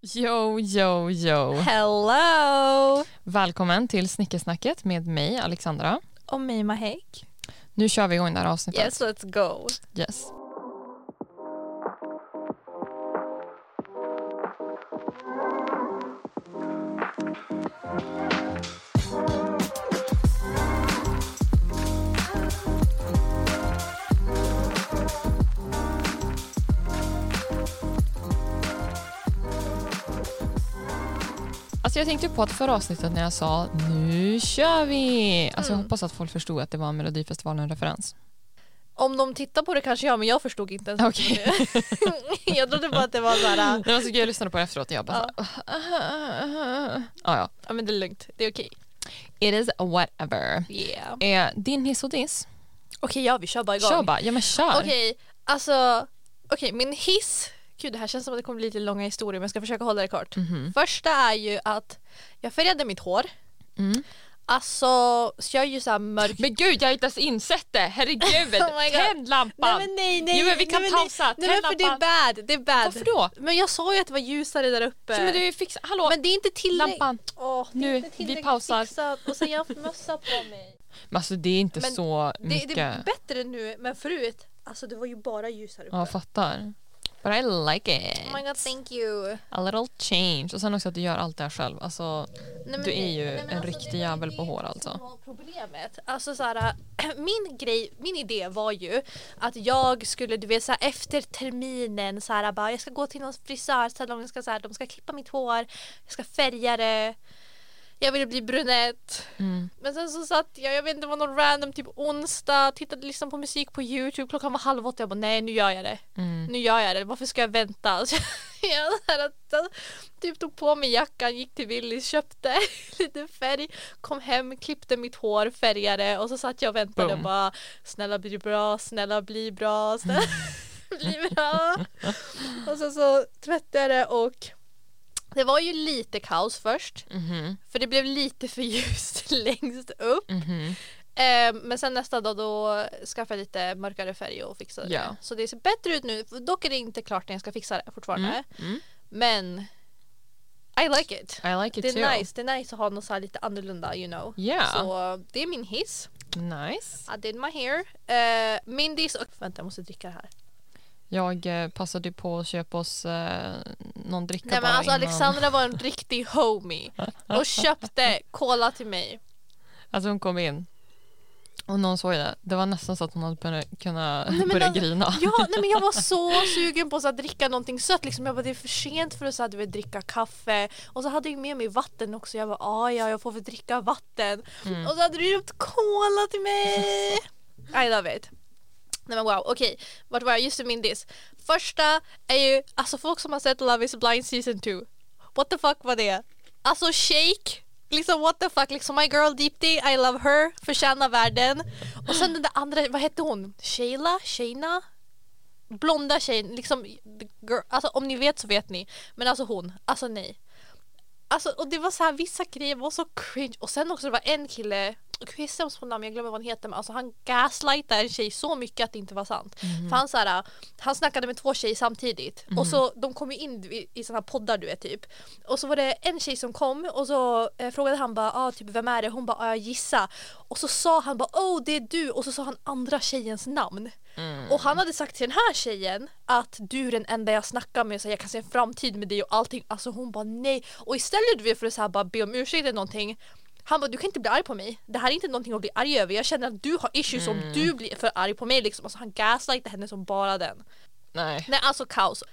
Yo, yo, yo. Hello! Välkommen till Snickersnacket med mig, Alexandra. Och mig Mahek. Nu kör vi igång det här avsnittet. Yes, let's go. Yes. Jag tänkte på att förra avsnittet när jag sa nu kör vi. Alltså jag Mm. hoppas att folk förstod att det var en Melodifestivalen-referens. Om de tittar på det kanske jag, men jag förstod inte ens. Okej. jag trodde bara att det var såhär, Det var så kul, jag lyssnade på det efteråt och jag bara Ja. så här, ja, ja. ja men det är lugnt, det är okej. It is whatever. Yeah. Eh, din hiss och diss? Okej, ja vi kör bara igång. Kör bara, ja men kör. Okej, alltså, okej min hiss, gud det här känns som att det kommer bli lite långa historier men jag ska försöka hålla det kort. Mhm. Första är ju att jag färgade mitt hår. Mm. Alltså, så jag är ju såhär mörk. Men gud jag har inte ens insett det, herregud. Oh. Tänd lampan. Nej men nej nej. Jo, men vi kan nej, pausa. Nej, nej för det är bad, det är bad. Varför då? Men jag sa ju att det var ljusare där uppe. Så, men du fixar, hallå. Men det är inte tillräckligt. Lampan. Är Nu, vi pausar. Fixat. Och sen jag har haft mössa på mig. Men alltså det är inte Men så Det, mycket. det är bättre nu men förut, alltså det var ju bara ljus här uppe. Ja, fattar. But I like it. Oh my god thank you. A little change. Och sen också att du gör allt det här själv. Alltså, Nej, Du är ju nej, en alltså, riktig det jävel det på hår, alltså. Problemet. Alltså så här, min grej, min idé var ju att jag skulle du vet så här, efter terminen så här, bara, jag ska gå till någon frisörsalong, jag ska, så här, de ska klippa mitt hår, jag ska färga det. Jag ville bli brunett. mm. Men sen så satt jag, jag vet inte, det var någon random typ onsdag, tittade liksom på musik på youtube, klockan var halv åtta, jag bara nej nu gör jag det. Mm. Nu gör jag det, varför ska jag vänta? Så jag typ tog på mig jackan, gick till Willys, köpte lite färg, kom hem, klippte mitt hår, färgade och så satt jag och väntade Boom. och bara snälla bli bra, snälla bli bra, snälla bli bra. Och sen så tvättade jag det och det var ju lite kaos först Mhm. för det blev lite för ljust längst upp. Mhm. Eh, men sen nästa dag då skaffade jag lite mörkare färg och fixade Ja. det. Så det ser bättre ut nu. Dock är det inte klart när jag ska fixa det fortfarande. Mm. Mm. Men I like it. I like it Det too. är nice. Det är nice att ha något så här lite annorlunda you know. Yeah. Så det är min hiss. Nice. I did my hair. Uh, min diss och vänta jag måste dricka det här. Jag eh, passade på att köpa oss eh, någon dricka Nej men alltså innan. Alexandra var en riktig homie och köpte cola till mig. Alltså hon kom in och någon såg det. Det var nästan så att hon hade börjat, kunna Nej, börja alltså, grina. Ja, nej, men jag var så sugen på att dricka någonting sött. Liksom. Jag bara, det är för sent för att så här, du vet, dricka kaffe. Och så hade jag med mig vatten också. Jag bara, ah, ja, jag får väl dricka vatten. Mm. Och så hade du köpt cola till mig. I love it. Nej men wow, okej. Vart var jag? Just det, min diss. Första är ju, alltså folk som har sett Love is blind season 2. What the fuck var det? Alltså Shake. Liksom what the fuck, liksom my girl Deepti, I love her, förtjänar världen. Och sen den där andra, vad hette hon? Shayla? Shayna? Blonda tjejen, liksom, girl, alltså om ni vet så vet ni. Men alltså hon, alltså nej. Alltså och det var så här vissa grejer var så cringe och sen också det var en kille jag på namn, jag glömmer vad han heter men alltså han gaslightade en tjej så mycket att det inte var sant. För han, så här, han snackade med två tjejer samtidigt och så de kom ju in i, i såna här poddar du vet typ. Och så var det en tjej som kom och så eh, frågade han bara ah, typ vem är det? Hon bara ah, jag gissa. Och så sa han bara oh det är du och så sa han andra tjejens namn. Mm. Och han hade sagt till den här tjejen att du är den enda jag snackar med så jag kan se en framtid med dig och allting. Alltså hon bara nej. Och istället för att så här, bara be om ursäkt eller någonting han bara du kan inte bli arg på mig. Det här är inte någonting att bli arg över. Jag känner att du har issues om du blir för arg på mig liksom. Alltså han gaslightade henne som bara den. Nej. Nej alltså kaos.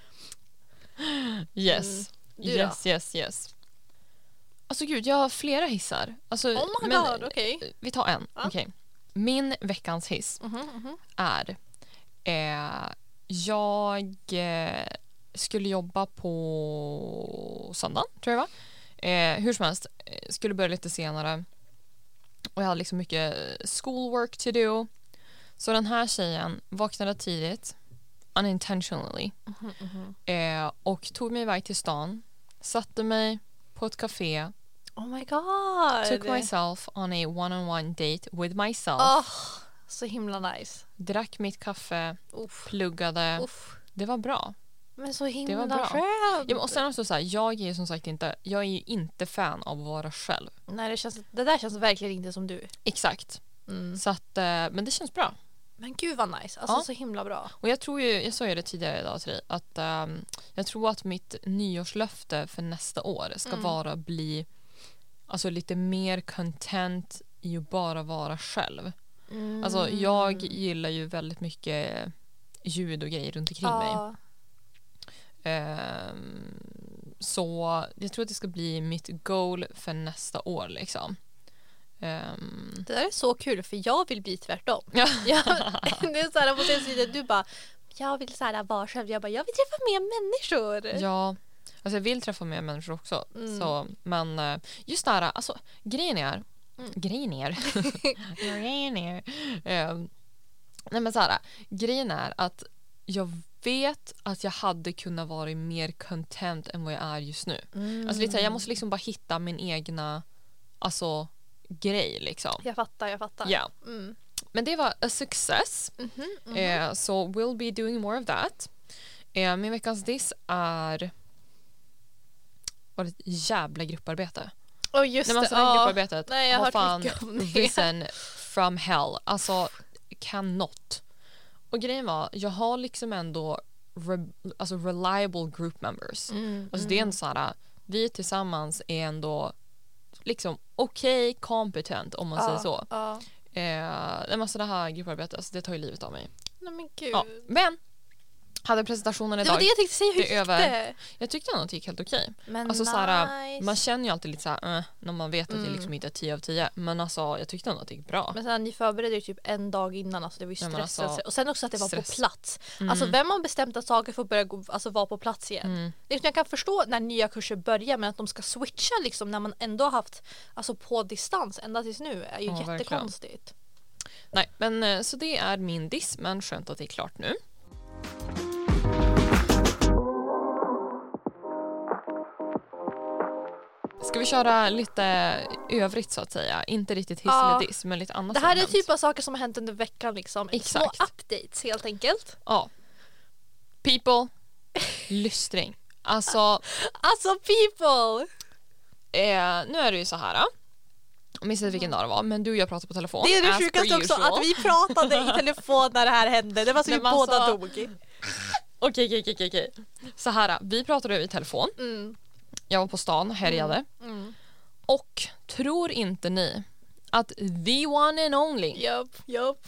Yes. Mm. Du då? yes, yes, yes. Alltså gud, jag har flera hissar. Alltså, Oh my men, god okej. Vi tar en. Ja. Okej. Min veckans hiss Mhm, mhm. är eh, jag eh, skulle jobba på söndagen, tror jag va? Eh, hur som helst, eh, skulle börja lite senare och jag hade liksom mycket schoolwork to do. Så den här tjejen vaknade tidigt, unintentionally, Mhm, mhm. eh, och tog mig iväg till stan, satte mig på ett café, Oh my god. took myself on a one-on-one date with myself, Åh, så himla nice. drack mitt kaffe, Uff. pluggade. Uff. Det var bra. Men så himla var bra. skönt. Ja, men och sen också så här, jag är ju som sagt inte, jag är ju inte fan av att vara själv. Nej, det, känns, det där känns verkligen inte som du. Exakt. Mm. Så att, eh, men det känns bra. Men gud vad nice. Alltså Ja. så himla bra. Och jag tror ju, jag sa ju det tidigare idag till dig, att ehm, jag tror att mitt nyårslöfte för nästa år ska Mm. vara bli alltså lite mer content i att bara vara själv. Mm. Alltså jag gillar ju väldigt mycket ljud och grejer runt omkring mig. Ja. Ehm, så jag tror att det ska bli mitt goal för nästa år liksom. Ehm, Det där är så kul för jag vill bli tvärtom. ja. Jag, det är så här, på senaste du bara jag vill så här vara själv. Jag bara jag vill träffa mer människor. ja, alltså jag vill träffa mer människor också. Mm. Så, men eh, just det här, alltså grejen är, Mm. grejen är, grejen är, Ehm, nej men så här, grejen är att jag vet att jag hade kunnat vara mer content än vad jag är just nu. Mm. Alltså lite så här, jag måste liksom bara hitta min egna alltså, grej liksom. Jag fattar, jag fattar. Ja. Mm. Men det var a success. Mhm, mhm. Eh, so we'll be doing more of that. Eh, min veckans diss är var ett jävla grupparbete. Och just Nej, men alltså, det, ja. grupparbetet Nej, jag har har hört fan mycket om det. risen from hell. Alltså cannot. Och grejen var, jag har liksom ändå re, alltså reliable group members. Mm, Alltså det är en sån här, vi tillsammans är ändå liksom okej competent om man säger så. Ja. Eh, men alltså det här grupparbetet, alltså, det tar ju livet av mig. Nej men gud. Ja. Men hade presentationen det idag. var det jag tänkte säga, hur Det gick är över. det? Jag tyckte ändå att det gick helt okej. Men Alltså, nice. såhär, Man känner ju alltid lite såhär, äh, när man vet att det Mm. liksom inte är 10 av 10. Men alltså jag tyckte ändå att det gick bra. Men sen, ni förberedde ju typ en dag innan, alltså det var ju stress. alltså, och sen också att det var stress. på plats. Mm. Alltså vem har bestämt att saker får börja gå, alltså, vara på plats igen? Mm. Jag kan förstå när nya kurser börjar men att de ska switcha liksom när man ändå har haft alltså, på distans ända tills nu är ju Ja, verkligen. jättekonstigt. Nej, men eh, så det är min diss, men skönt att det är klart nu. Ska vi köra lite övrigt så att säga? Inte riktigt hiss Ja. eller diss, men lite annat Det här är hänt. typ av saker som har hänt under veckan liksom. Exakt. Små updates helt enkelt. Ja. People, lystring. Alltså, Alltså people! eh, nu är det ju så här. Jag minns inte vilken dag det var, men du och jag pratade på telefon. Det är det as sjukaste också usual. att vi pratade i telefon när det här hände. Det var Nej, vi båda alltså- dog. Okej, okej, okej, okej. Så här, vi pratade över telefon. Mm. Jag var på stan, härjade. Mm. Och tror inte ni att the one and only, Japp, japp.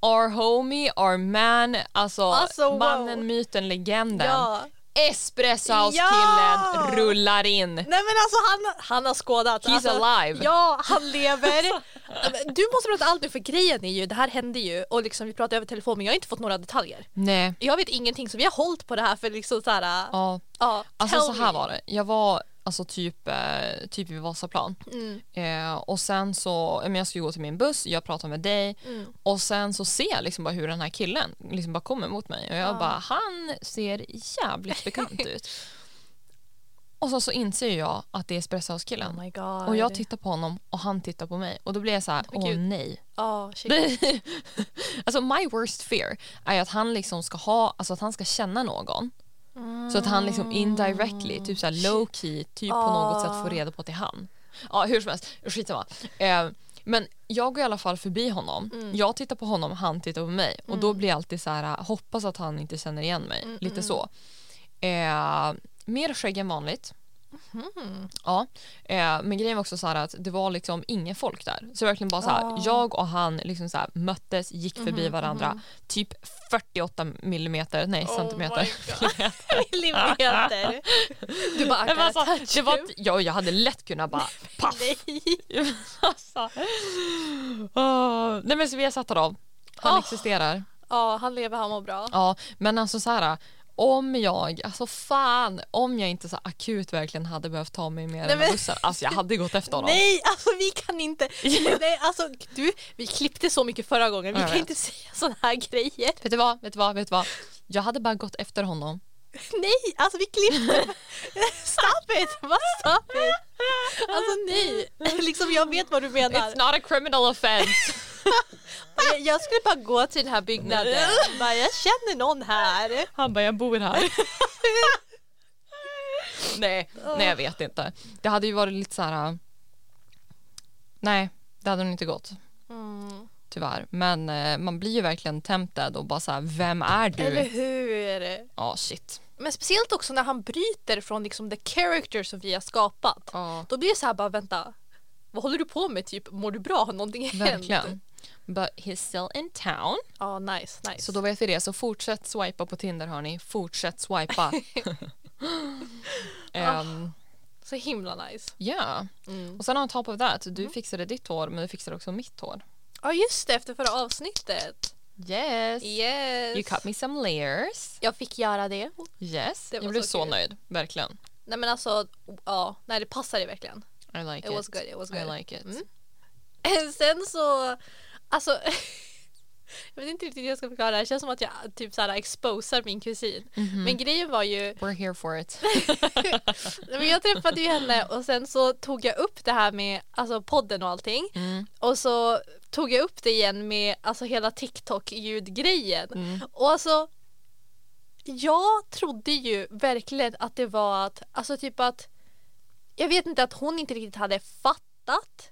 our homie, our man, alltså, Alltså, wow. mannen, myten, legenden. Ja. Espressohouse-killen Ja! rullar in. Nej men alltså han, han har skådat. He's alltså, alive. Ja, han lever. Du måste berätta allt nu för grejen är ju, det här hände ju och liksom vi pratade över telefon men jag har inte fått några detaljer. Nej, Jag vet ingenting så vi har hållit på det här för liksom såhär, ja. ja. Alltså så här me. var det. Jag var alltså typ, eh, typ vid Vasaplan. Mm, Eh, och sen så, men jag skulle gå till min buss, jag pratar med dig mm. och sen så ser jag liksom bara hur den här killen liksom bara kommer mot mig och jag Ja. bara, han ser jävligt bekant ut. Och så, så inser jag att det är Espressohouse-killen. Oh och jag tittar på honom och han tittar på mig och då blir jag så här, åh gud. nej. Shit. alltså my worst fear är att han liksom ska ha, alltså att han ska känna någon. Så att han liksom indirectly, typ såhär low key, typ på något sätt får reda på att det är han. Ja hur som helst, skitsamma. Eh, men jag går i alla fall förbi honom. Mm. Jag tittar på honom, han tittar på mig. Och då blir jag alltid så här, hoppas att han inte känner igen mig. Mm, Lite mm, så. Eh, mer skägg än vanligt. Mhm. Ja, eh, men grejen var också så här att det var liksom ingen folk där. Så verkligen bara så här, Ah. jag och han liksom så här möttes, gick förbi Mhm, varandra. mhm. Typ 48 millimeter, nej Oh centimeter. Millimeter. Du bara, gotta alltså, touch det var, you. ja, jag hade lätt kunnat bara paff. Nej. alltså. Åh, nej men så vi har satt av. Han Åh. existerar. Ja, han lever, han mår bra. Ja, men alltså så här. Om jag, alltså fan, om jag inte så akut verkligen hade behövt ta mig med den här bussen. Alltså jag hade gått efter honom. Nej, alltså vi kan inte. Nej, alltså, du, vi klippte så mycket förra gången. Vi Jag kan vet. inte säga såna här grejer. Vet du vad, vet du vad, vet du vad? Jag hade bara gått efter honom. Nej, alltså vi klippte. Stop it! Vad stop it? Alltså nej. Liksom jag vet vad du menar. It's not a criminal offense. Jag, skulle bara gå till den här byggnaden. Bara, jag känner någon här. Han bara, jag bor här. nej, nej jag vet inte. Det hade ju varit lite så här. Nej, det hade nog inte gått. Mm. Tyvärr. Men eh, man blir ju verkligen tempted och bara så här, vem är du? Eller hur? Ja, shit. Men speciellt också när han bryter från liksom the character som vi har skapat. Ja, Då blir det så här bara vänta. Vad håller du på med? Typ, mår du bra? Har någonting hänt? verkligen. But he's still in town. Ja, nice, nice. Så då vet vi det. Så fortsätt swipa på Tinder hörni. Fortsätt swipa. um, Så himla nice. Ja. Mm. Och sen on top of that, du fixade ditt hår men du fixade också mitt hår. Ja just det, efter förra avsnittet. Yes. Yes. You cut me some layers. Jag fick göra det. Yes. Det jag blev så så, nöjd. Verkligen. Nej men alltså, ja, nej det passade verkligen. I like It it. was good, it was I good. like it. Mm. Sen så, alltså jag vet inte riktigt hur jag ska förklara det känns som att jag typ såhär exposar min kusin. Mhm. Men grejen var ju, We're here for it. Men jag träffade ju henne och sen så tog jag upp det här med alltså, podden och allting. Mm. Och så tog jag upp det igen med alltså, hela TikTok-ljudgrejen. Mm. Och alltså jag trodde ju verkligen att det var att, alltså typ att jag vet inte att hon inte riktigt hade fattat.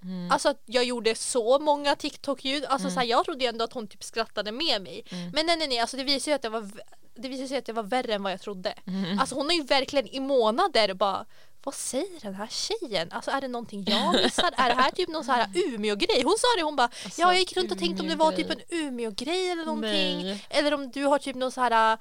Mm. Alltså att jag gjorde så många TikTok-ljud. Alltså så här, jag trodde ju ändå att hon typ skrattade med mig. Mm. Men nej nej nej, alltså det visade sig att det var det visade sig att det var värre än vad jag trodde. Mm. Alltså hon har ju verkligen i månader bara vad säger den här tjejen? Alltså är det någonting jag missar? är det här typ någon så här Umeå-grej? Hon sa det, hon bara Alltså, ja jag gick runt och tänkte om det var typ en. Umeå-grej eller någonting. Nej. Eller om du har typ någon så här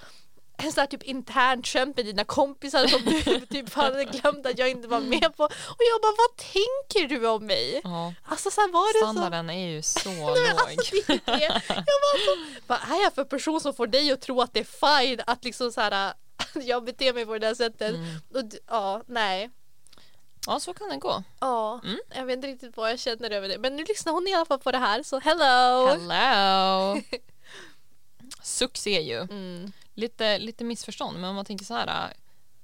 en sån här typ internt skämt med dina kompisar som du typ hade glömt att jag inte var med på. Och jag bara, vad tänker du om mig? Ja. Alltså så var det så? Standarden är ju så låg. alltså, det det. Jag bara, så, vad är jag för person som får dig att tro att det är fine att liksom så här jag beter mig på det där sättet. Mm. Och, ja, nej. Ja, så kan det gå. Ja, Mm. jag vet inte riktigt vad jag känner över det. Men nu lyssnar hon i alla fall på det här så hello! Hello! Succé ju. Mm. Lite, lite missförstånd, men om man tänker så här. äh,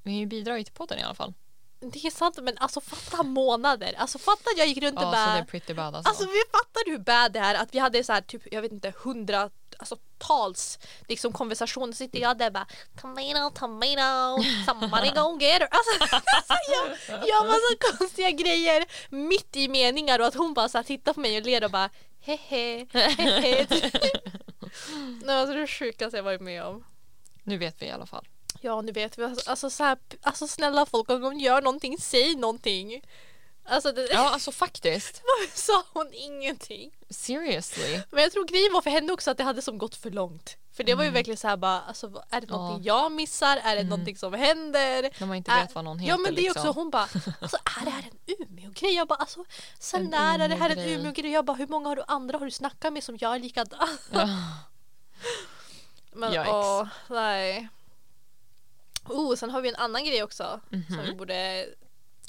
Vi har ju till podden i alla fall. Det är sant men alltså fatta månader. Alltså fatta att jag gick runt och Ja, så det bara är pretty bad alltså. Alltså vi fattar hur bad det är att vi hade så här typ, jag vet inte, hundra alltså tals liksom konversationer. Så sitter jag där bara tomato, tomato, somebody go get her. Alltså, alltså jag, jag var så konstiga grejer mitt i meningar och att hon bara så här tittar på mig och ler och bara hehe, hehe. Nej, alltså det sjukaste jag varit med om. Nu vet vi i alla fall. Ja, nu vet vi. Alltså, så här, alltså snälla folk, om de gör någonting, säg någonting. Alltså, det, Ja, alltså faktiskt. varför sa hon ingenting? Seriously. Men jag tror grejen var för henne också att det hade som gått för långt. För det var ju verkligen så här bara, alltså, är det Mm. Ja. någonting jag missar? Är det någonting som händer? När man inte vet vad någon heter. Ja men det är liksom. också hon bara, alltså är det här en Umeå-grej? Jag bara alltså, sen när är det här en. Umeå-grej? Jag bara hur många har du andra har du snackat med som gör likadant? Ja. Men Yikes. åh, nej. Oh, sen har vi en annan grej också Mhm. som vi borde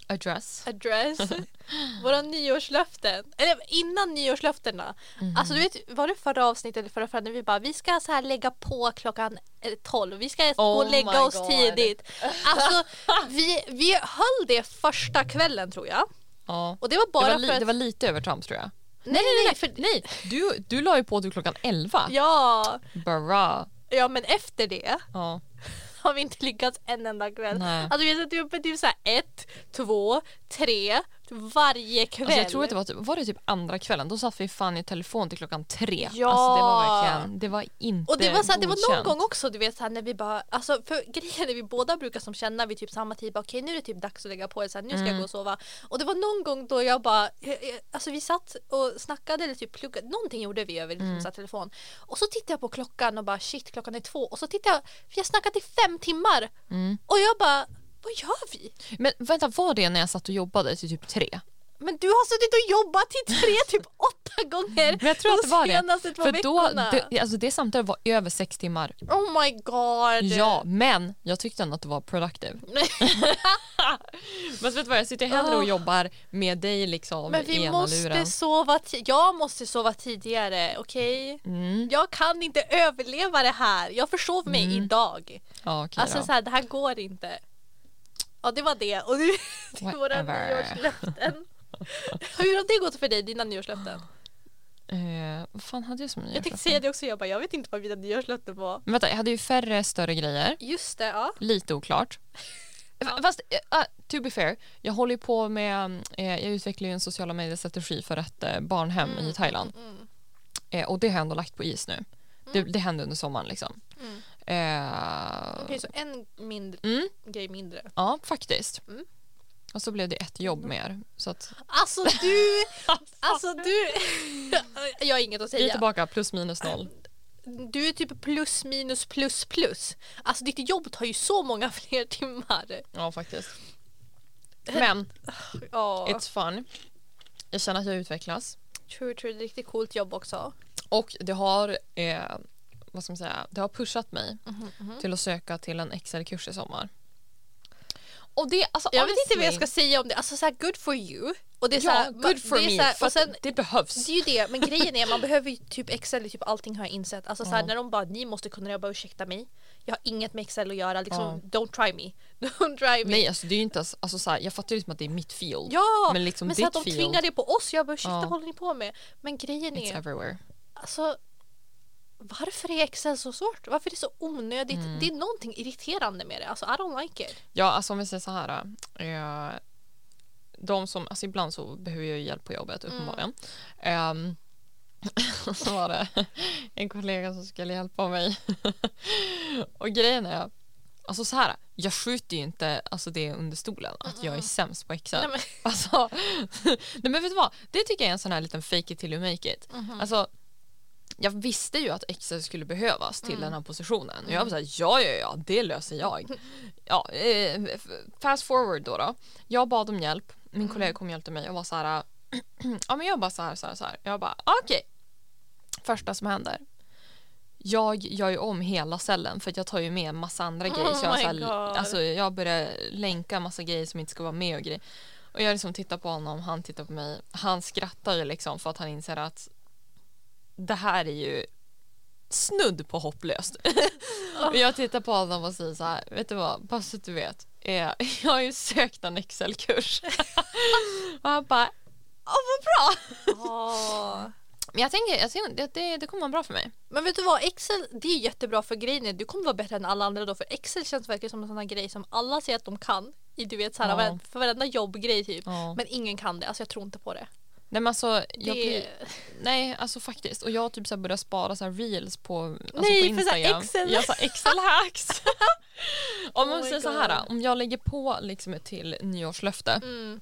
Address. address. Våra nyårslöften. Eller innan nyårslöftena. Mhm. Alltså du vet, var det förra avsnittet eller förra förra när vi bara vi ska så här lägga på klockan eh, 12. Vi ska gå Oh och lägga oss God. tidigt. Alltså vi, vi höll det första kvällen tror jag. Ja. Och det var Det bara var, li- för att... det var lite övertramp tror jag. nej, nej, nej, för... Nej, du, du la ju på till klockan 11. Ja, Bara. Ja, men efter det Ja. har vi inte lyckats en enda kväll. Nej. Alltså vi har suttit uppe typ såhär ett, två, tre varje kväll. Alltså jag tror att det var, typ, var det typ andra kvällen, då satt vi fan i telefon till klockan tre. Ja. Alltså det var verkligen, det var inte Och det var, så här, det var någon gång också du vet så här, när vi bara, alltså för grejen är vi båda brukar som känna vid typ samma tid, bara, okej nu är det typ dags att lägga på det, så här, nu ska Mm. jag gå och sova. Och det var någon gång då jag bara, alltså vi satt och snackade eller typ pluggade, någonting gjorde vi över liksom, Mm. här, telefon. Och så tittade jag på klockan och bara shit klockan är två och så tittade jag, vi har snackat i fem timmar Mm. och jag bara, vad gör vi? Men vänta, var det när jag satt och jobbade till typ tre? Men du har suttit och jobbat i tre, typ åtta gånger Men jag tror att det var de det. För då, veckorna. det, alltså det samtalet var över sex timmar. Oh my god. Ja, men jag tyckte ändå att det var productive. Men vet du vad, jag sitter hellre och Ah. jobbar med dig liksom Men vi måste luren. sova Jag måste sova tidigare, okej? Mm. Jag kan inte överleva det här. Jag försov mig Mm. idag. Ja, okej Alltså då. så här, det här går inte. Ja det var det. Och nu till våra nyårslöften. Hur har det gått för dig, dina nyårslöften? Eh, vad fan hade jag som Jag tänkte säga det också, jag bara jag vet inte vad mina nyårslöften var. Men vänta, jag hade ju färre större grejer. Just det, ja. Lite oklart. Ja. Fast uh, to be fair, jag håller ju på med, eh, jag utvecklar ju en sociala medier-strategi för ett eh, barnhem i Thailand. Mm, mm, Eh, och det har jag ändå lagt på is nu. Det, det hände under sommaren liksom. Eh, Okej, så en mindre, mm, grej mindre. ja, faktiskt. Mm. Och så blev det ett jobb mer. Så att, Alltså du, alltså du. jag har inget att vi är säga. tillbaka plus minus noll. Du är typ plus minus plus plus. Alltså ditt jobb tar ju så många fler timmar. Ja, faktiskt. Men Ja, it's fun. Jag känner att jag utvecklas. true, true. Det är ett riktigt coolt jobb också. Och det har, eh, vad ska man säga, det har pushat mig Mhm, till att söka till en Excel-kurs i sommar. Och det, alltså Jag vet inte vad jag ska säga om det. Alltså så här, good for you. Och det är så här, Ja, good for det me. så här, för och sen, det behövs. det är ju det, men grejen är man behöver ju typ Excel i typ allting har jag insett. Alltså så här, Ja. när de bara ni måste kunna, jag bara ursäkta mig. Jag har inget med Excel att göra, liksom Ja. don't try me. Don't try me. Nej, alltså det är ju inte alltså, så här, jag fattar ju som att det är mitt field. Ja, men liksom men så att de field, tvingar det på oss, jag bara ursäkta Ja. vad håller ni på med? Men grejen it's är, everywhere. alltså varför är Excel så svårt? Varför är det så onödigt? Mm. Det är någonting irriterande med det. Alltså I don't like it. Ja, alltså om vi säger så här. Eh, de som, alltså ibland så behöver jag hjälp på jobbet uppenbarligen. Ehm, så var det en kollega som skulle hjälpa mig. och grejen är, alltså så här, jag skjuter ju inte alltså det under stolen att jag är sämst på Excel. Nej, men, Alltså, nej men vet du vad? Det tycker jag är en sån här liten fake it till you make it. Alltså, jag visste ju att Excel skulle behövas till den här positionen. Och jag var såhär, ja ja ja, det löser jag. Ja, eh, fast forward då, då. Jag bad om hjälp. Min kollega kom och hjälpte mig och var så här. ja men jag bara så här, så här, så här. Jag bara, okej. Första som händer. Jag gör ju om hela cellen för att jag tar ju med en massa andra grejer. Oh så jag, så här, alltså, jag börjar länka massa grejer som inte ska vara med och grejer. Och jag liksom tittar på honom, han tittar på mig. Han skrattar liksom för att han inser att det här är ju snudd på hopplöst. och jag tittar på honom och säger så här, vet du vad, bara så att du vet. eh, Jag har ju sökt en Excel-kurs. och han bara, åh vad bra! Åh. Men jag tänker, jag tänker det, det, det kommer vara bra för mig. Men vet du vad, Excel det är jättebra för grejen du kommer vara bättre än alla andra då för Excel känns verkligen som en sån här grej som alla säger att de kan. I, du vet såhär, Ja. för varenda jobbgrej typ. Ja. Men ingen kan det, alltså jag tror inte på det. Nej men alltså, det... blir, nej alltså faktiskt. Och jag har typ så här börjat spara så här reels på, alltså Nej, på för så här Instagram. Excel. Jag sa Excel hacks. om man Oh säger så här, God. om jag lägger på liksom ett till nyårslöfte. Mm.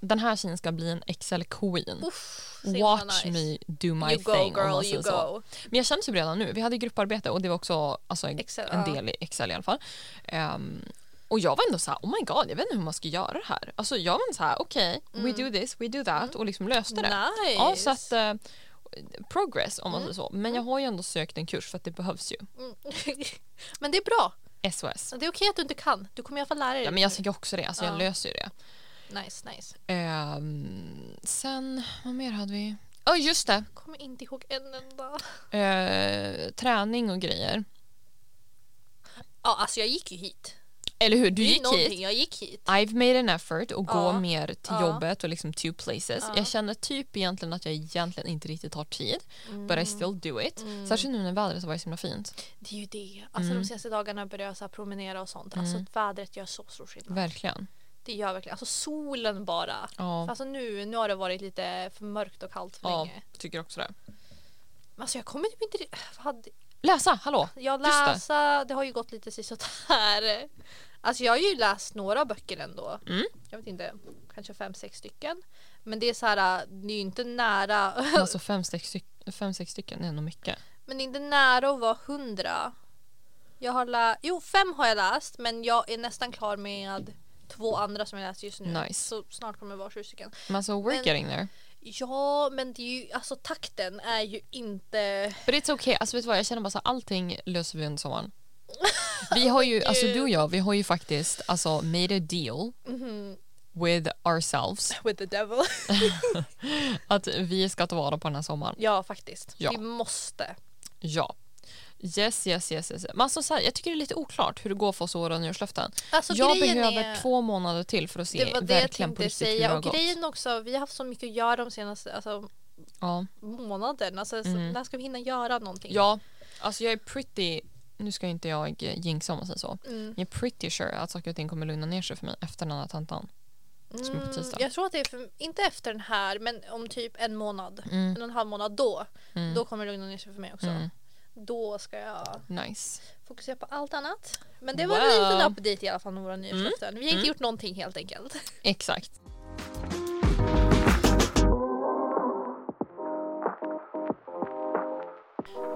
Den här tjejen ska bli en Excel queen. Uff, Watch nice. me do my You go thing. om man girl, säger så. go. Men jag känner typ redan nu, vi hade grupparbete och det var också alltså, en, Excel, en del i Excel i alla fall. Ehm, och jag var ändå så här, oh my god, jag vet inte hur man ska göra det här. Alltså jag var så här, okej, we do this, we do that och liksom löste det. Mm. Nice. Ja, så att eh, progress om man Mm. säger så. Men jag har ju ändå sökt en kurs för att det behövs ju. Mm. Men det är bra. SOS. Det är okej att du inte kan. Du kommer i alla fall lära dig. Ja, men jag tänker också det, alltså jag Ja. löser ju det. Nice, nice. Ehm, sen, vad mer hade vi? Ja, just det. Kommer inte ihåg en enda. Eh, träning och grejer. Ja, alltså jag gick ju hit. Eller hur? Du gick hit. Jag gick hit. I've made an effort att gå Ja. mer till Ja. jobbet och liksom two places. Ja. Jag känner typ egentligen att jag egentligen inte riktigt har tid. Mm. But I still do it. Särskilt nu när vädret har varit så himla fint. Det är ju det. Alltså Mm. de senaste dagarna börjar jag så promenera och sånt. Alltså Mm. vädret gör så stor skillnad. Verkligen. Det gör verkligen. Alltså solen bara. Ja, För Alltså nu, nu har det varit lite för mörkt och kallt för ja länge. tycker också det. Men Alltså jag kommer typ inte... Hade, Läsa, hallå! jag Just det. läsa, det. har ju gått lite sådär. Alltså jag har ju läst några böcker ändå. Mm. Jag vet inte, kanske fem, sex stycken. Men det är så här, det är ju inte nära. Alltså fem, sex, fem, sex stycken, är nog mycket. Men det är inte nära att vara hundra. Jag har lä- jo, fem har jag läst men jag är nästan klar med två andra som jag läser just nu. Nice. Så snart kommer det vara sju stycken. Men alltså we're Men- getting there. Ja, men det är ju, alltså takten är ju inte... But it's okay. Alltså vet du vad, jag känner bara så allting löser vi under sommaren. Vi har ju, alltså du och jag, vi har ju faktiskt alltså made a deal Mhm. with ourselves With the devil. att vi ska ta vara på den här sommaren. ja, faktiskt. Ja. Vi måste. Ja. Yes, yes, yes. yes. Men alltså, så här, jag tycker det är lite oklart hur det går för oss våra nyårslöften. Alltså, jag grejen behöver är, två månader till för att se Det var det jag verkligen på tänkte riktigt hur det säga. har Och gått. grejen också, vi har haft så mycket att göra de senaste... Alltså, Ja. månaden. Alltså, så- Mm. När ska vi hinna göra någonting? ja, alltså jag är pretty, nu ska inte jag jinxa om man säger så. Mm. Jag är pretty sure att saker och ting kommer lugna ner sig för mig efter den här tentan. Som är på Mm, tisdag. jag tror att det är för, inte efter den här men om typ en månad. Mm. En och en halv månad då. Mm. Då kommer det lugna ner sig för mig också. Mm. Då ska jag Nice. fokusera på allt annat. Men det var Wow. en liten update i alla fall med våra nyårslöften. Vi har inte gjort någonting helt enkelt. Exakt.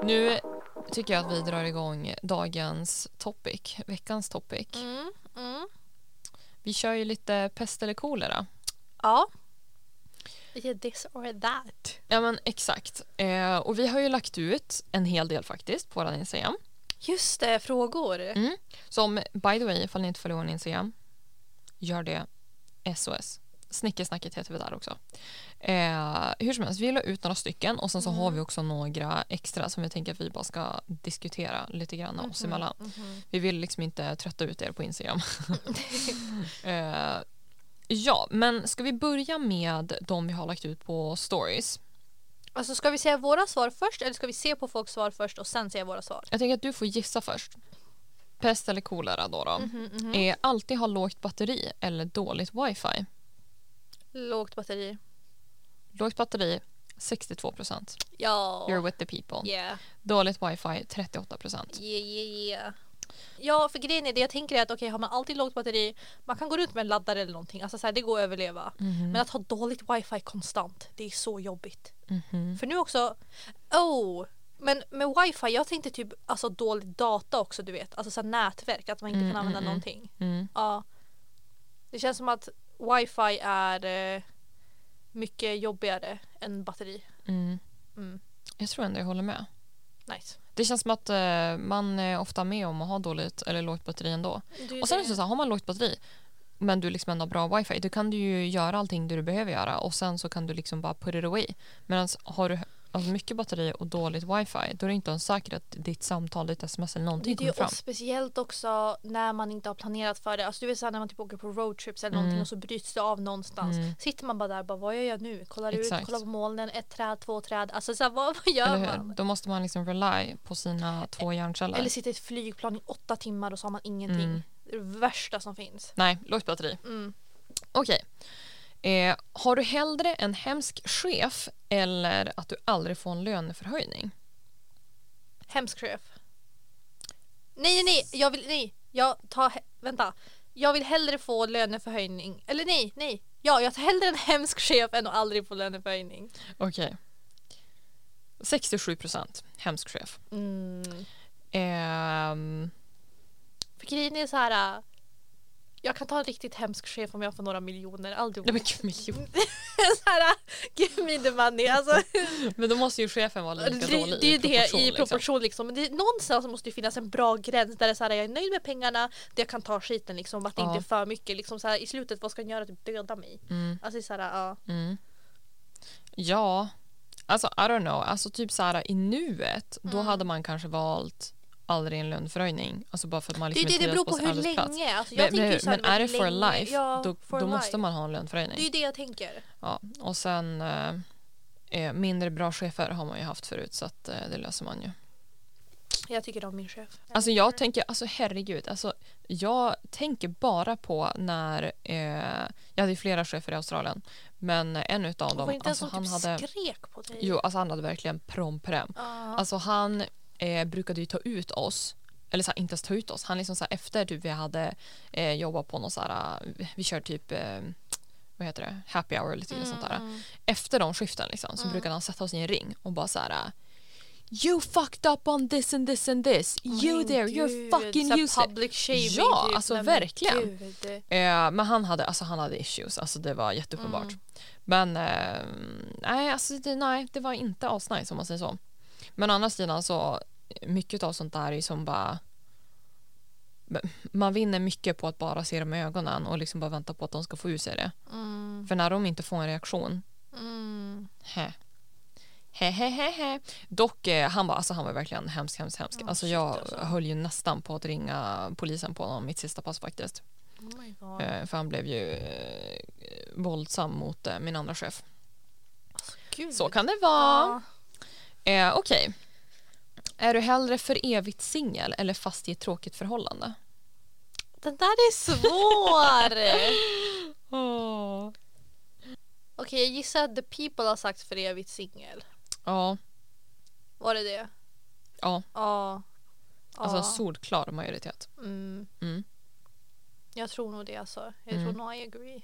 Nu tycker jag att vi drar igång dagens topic, veckans topic. Mm. Mm. Vi kör ju lite pest eller kolera. Ja. Lite this or that. Ja men exakt. Eh, och vi har ju lagt ut en hel del faktiskt på vår Instagram. Just det, frågor. Mm. Som by the way, ifall ni inte följer vår Instagram, gör det SOS. Snickersnacket heter vi där också. Eh, hur som helst, vi la ut några stycken och sen så Mm. har vi också några extra som vi tänker att vi bara ska diskutera lite grann oss Mhm, emellan. mhm. Vi vill liksom inte trötta ut er på Instagram. eh, ja, men ska vi börja med de vi har lagt ut på stories? Alltså ska vi säga våra svar först eller ska vi se på folks svar först och sen säga våra svar? Jag tänker att du får gissa först. Pest eller kolera då? då. Mhm, mhm. Är alltid ha lågt batteri eller dåligt wifi? Lågt batteri. Lågt batteri 62 procent. Ja. You're with the people. Yeah. Dåligt wifi 38 procent. Yeah, yeah, yeah. Ja, för grejen är det jag tänker är att okej, har man alltid lågt batteri, man kan gå runt med en laddare eller någonting, alltså så här, det går att överleva. Mhm. Men att ha dåligt wifi konstant, det är så jobbigt. Mhm. För nu också, oh, men med wifi, jag tänkte typ alltså dålig data också du vet, alltså så här, nätverk, att man inte Mm, kan använda mm, mm. någonting. Mm. Ja. Det känns som att wifi är eh, mycket jobbigare än batteri. Mm. Mm. Jag tror ändå jag håller med. Nice. Det känns som att eh, man är ofta med om att ha dåligt eller lågt batteri ändå. Det Och sen är det. det så här, har man lågt batteri men du liksom ändå har bra wifi, då kan du ju göra allting det du behöver göra och sen så kan du liksom bara put it away. Medan har du alltså mycket batteri och dåligt wifi då är det inte ens säkert att ditt samtal, ditt sms eller någonting Det är kommer fram. speciellt också när man inte har planerat för det. Alltså du vet såhär när man typ åker på roadtrips eller Mm. någonting och så bryts det av någonstans. Mm. Sitter man bara där bara vad gör jag nu? Kollar ut, Exakt. kollar på molnen, ett träd, två träd. Alltså såhär vad, vad gör man? Då måste man liksom rely på sina två hjärnceller. Eller sitter i ett flygplan i åtta timmar och så har man ingenting. Mm. Det är det värsta som finns. Nej, lågt batteri. Mm. Okej. Eh, har du hellre en hemsk chef eller att du aldrig får en löneförhöjning? Hemsk chef. Nej, nej, jag vill, nej, jag tar, vänta. Jag vill hellre få löneförhöjning. Eller nej, nej. Ja, jag tar hellre en hemsk chef än att aldrig få löneförhöjning. Okej. 67 procent hemsk chef. Mm. Ehm, För grejen är så här. Jag kan ta en riktigt hemsk chef om jag får några miljoner. Aldrig nej, men, gud, miljon. så här, äh, give me the money. Alltså, men då måste ju chefen vara det, lika det, dålig det är ju i det proportion. i liksom. proportion liksom. Men det, någonstans måste det finnas en bra gräns där det är så här, jag är nöjd med pengarna, det jag kan ta skiten liksom. Att det Ja. inte är för mycket. Liksom, så här, I slutet, vad ska han göra? Typ döda mig? Mm, Alltså så här, ja. mm. Ja, alltså I don't know. Alltså typ så här i nuet, då Mm. hade man kanske valt aldrig en löneförhöjning. Alltså bara för att man Det liksom det, det inte beror på sin hur länge. Alltså, jag Men, tänker så men är det for länge- life, ja, då, for då life. måste man ha en löneförhöjning. Det är ju det jag tänker. Ja, och sen eh, eh, mindre bra chefer har man ju haft förut så att eh, det löser man ju. Jag tycker om min chef. Alltså jag tänker, alltså herregud, alltså jag tänker bara på när, eh, jag hade flera chefer i Australien, men en utav dem, alltså han typ hade, skrek på dig? jo alltså han hade verkligen promprem. Ja. Alltså han eh, brukade ju ta ut oss, eller så här, inte ens ta ut oss, han liksom så här, efter typ vi hade eh, jobbat på någon så här, eh, vi kör typ eh, vad heter det, happy hour eller lite sånt där. Mm. Efter de skiften liksom, så Mm. brukade han sätta oss i en ring och bara så här. You fucked up on this and this and this. You Men there, you're fucking så. Public shaming Ja, typ. alltså Nej, verkligen. Eh, men han hade, alltså, han hade issues, alltså, det var jätteuppenbart. Mm. Men eh, nej, alltså, det, nej, det var inte asnice om man säger så. Men å andra sidan så, mycket av sånt där är som bara man vinner mycket på att bara se dem i ögonen och liksom bara vänta på att de ska få ur sig det. Mm. För när de inte får en reaktion, Mm. he. He, he, he, he. Dock, eh, han, var, alltså, han var verkligen hemsk, hemsk, hemsk. Ja, alltså, shit, jag alltså. höll ju nästan på att ringa polisen på honom mitt sista pass faktiskt. Oh. Eh, för han blev ju eh, våldsam mot eh, min andra chef. Alltså, Gud. Så kan det vara. Ja. Eh, Okej. Är du hellre för evigt singel eller fast i ett tråkigt förhållande? Den där är svår. Oh. Okej, jag gissar att the people har sagt för evigt singel. Ja, Var det det? ja. Ja. Alltså solklar majoritet. Mm. Mm. Jag tror nog det alltså. Jag Mm. tror nog I agree.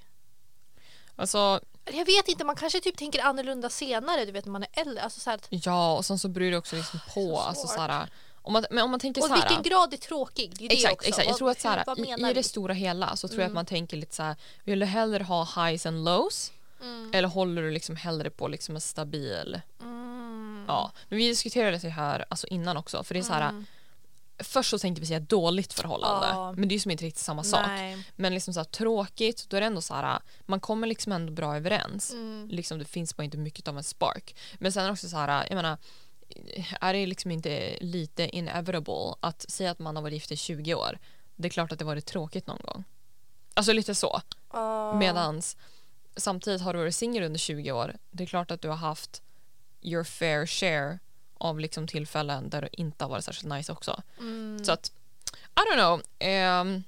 Alltså, Jag vet inte, man kanske typ tänker annorlunda senare, du vet när man är äldre. Alltså så här, ja, och sen så beror det också liksom på. Så Alltså, svårt. såhär, om, man, men om man tänker och så här. vilken grad är tråkig? Det är det Exakt, också. exakt. Jag tror att så här, i, i det stora hela så tror jag att Mm. man tänker lite så här, vill du hellre ha highs and lows Mm. eller håller du liksom hellre på liksom en stabil, Mm. ja. Men vi diskuterade det här alltså innan också för det är så här, Mm. Först så tänkte vi säga dåligt förhållande Ja. men det är ju som inte riktigt samma sak. Nej. Men liksom så här, tråkigt, då är det ändå så här, man kommer liksom ändå bra överens. Mm. Liksom det finns bara inte mycket av en spark. Men sen också så här, jag menar, är det liksom inte lite inevitable att säga att man har varit gift i 20 år. Det är klart att det varit tråkigt någon gång. Alltså lite så. Ja. Medans samtidigt har du varit singel under 20 år. Det är klart att du har haft your fair share av liksom tillfällen där du inte har varit särskilt nice också. Mm. Så att, I don't know. Um,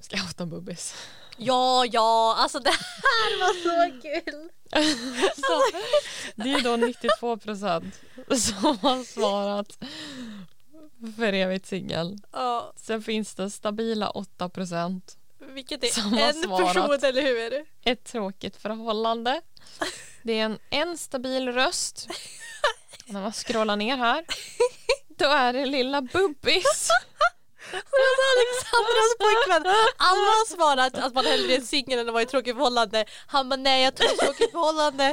ska jag outa bubbis? Ja, ja, alltså det här var så kul. Så, det är då 92 procent som har svarat för evigt singel. Ja, Sen finns det stabila 8 procent. vilket är Som har en svarat. person, eller hur? Ett tråkigt förhållande. Det är en, en stabil röst. När man scrollar ner här. Då är det lilla Bubbis. Hon är alltså Alexandras pojkvän. Alla har svarat att man hellre är singel än att vara i ett tråkigt förhållande. Han bara nej jag tror ett tråkigt förhållande.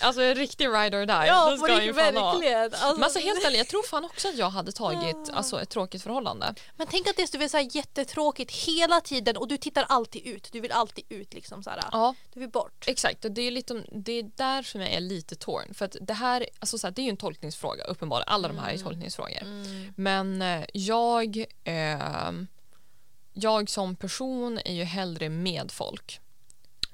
Alltså en riktig ride or die. Ja ska han ju ha. verkligen. Alltså, Men alltså helt ärligt, jag tror fan också att jag hade tagit alltså, ett tråkigt förhållande. men tänk att det är så, här, jättetråkigt hela tiden och du tittar alltid ut. Du vill alltid ut liksom så här. Ja, Du vill bort. exakt. Och det är, lite, det är där som jag är lite torn. För att det här, alltså så här, det är ju en tolkningsfråga uppenbarligen. Alla de här är tolkningsfrågor. Mm. Men eh, jag, eh, jag som person är ju hellre med folk.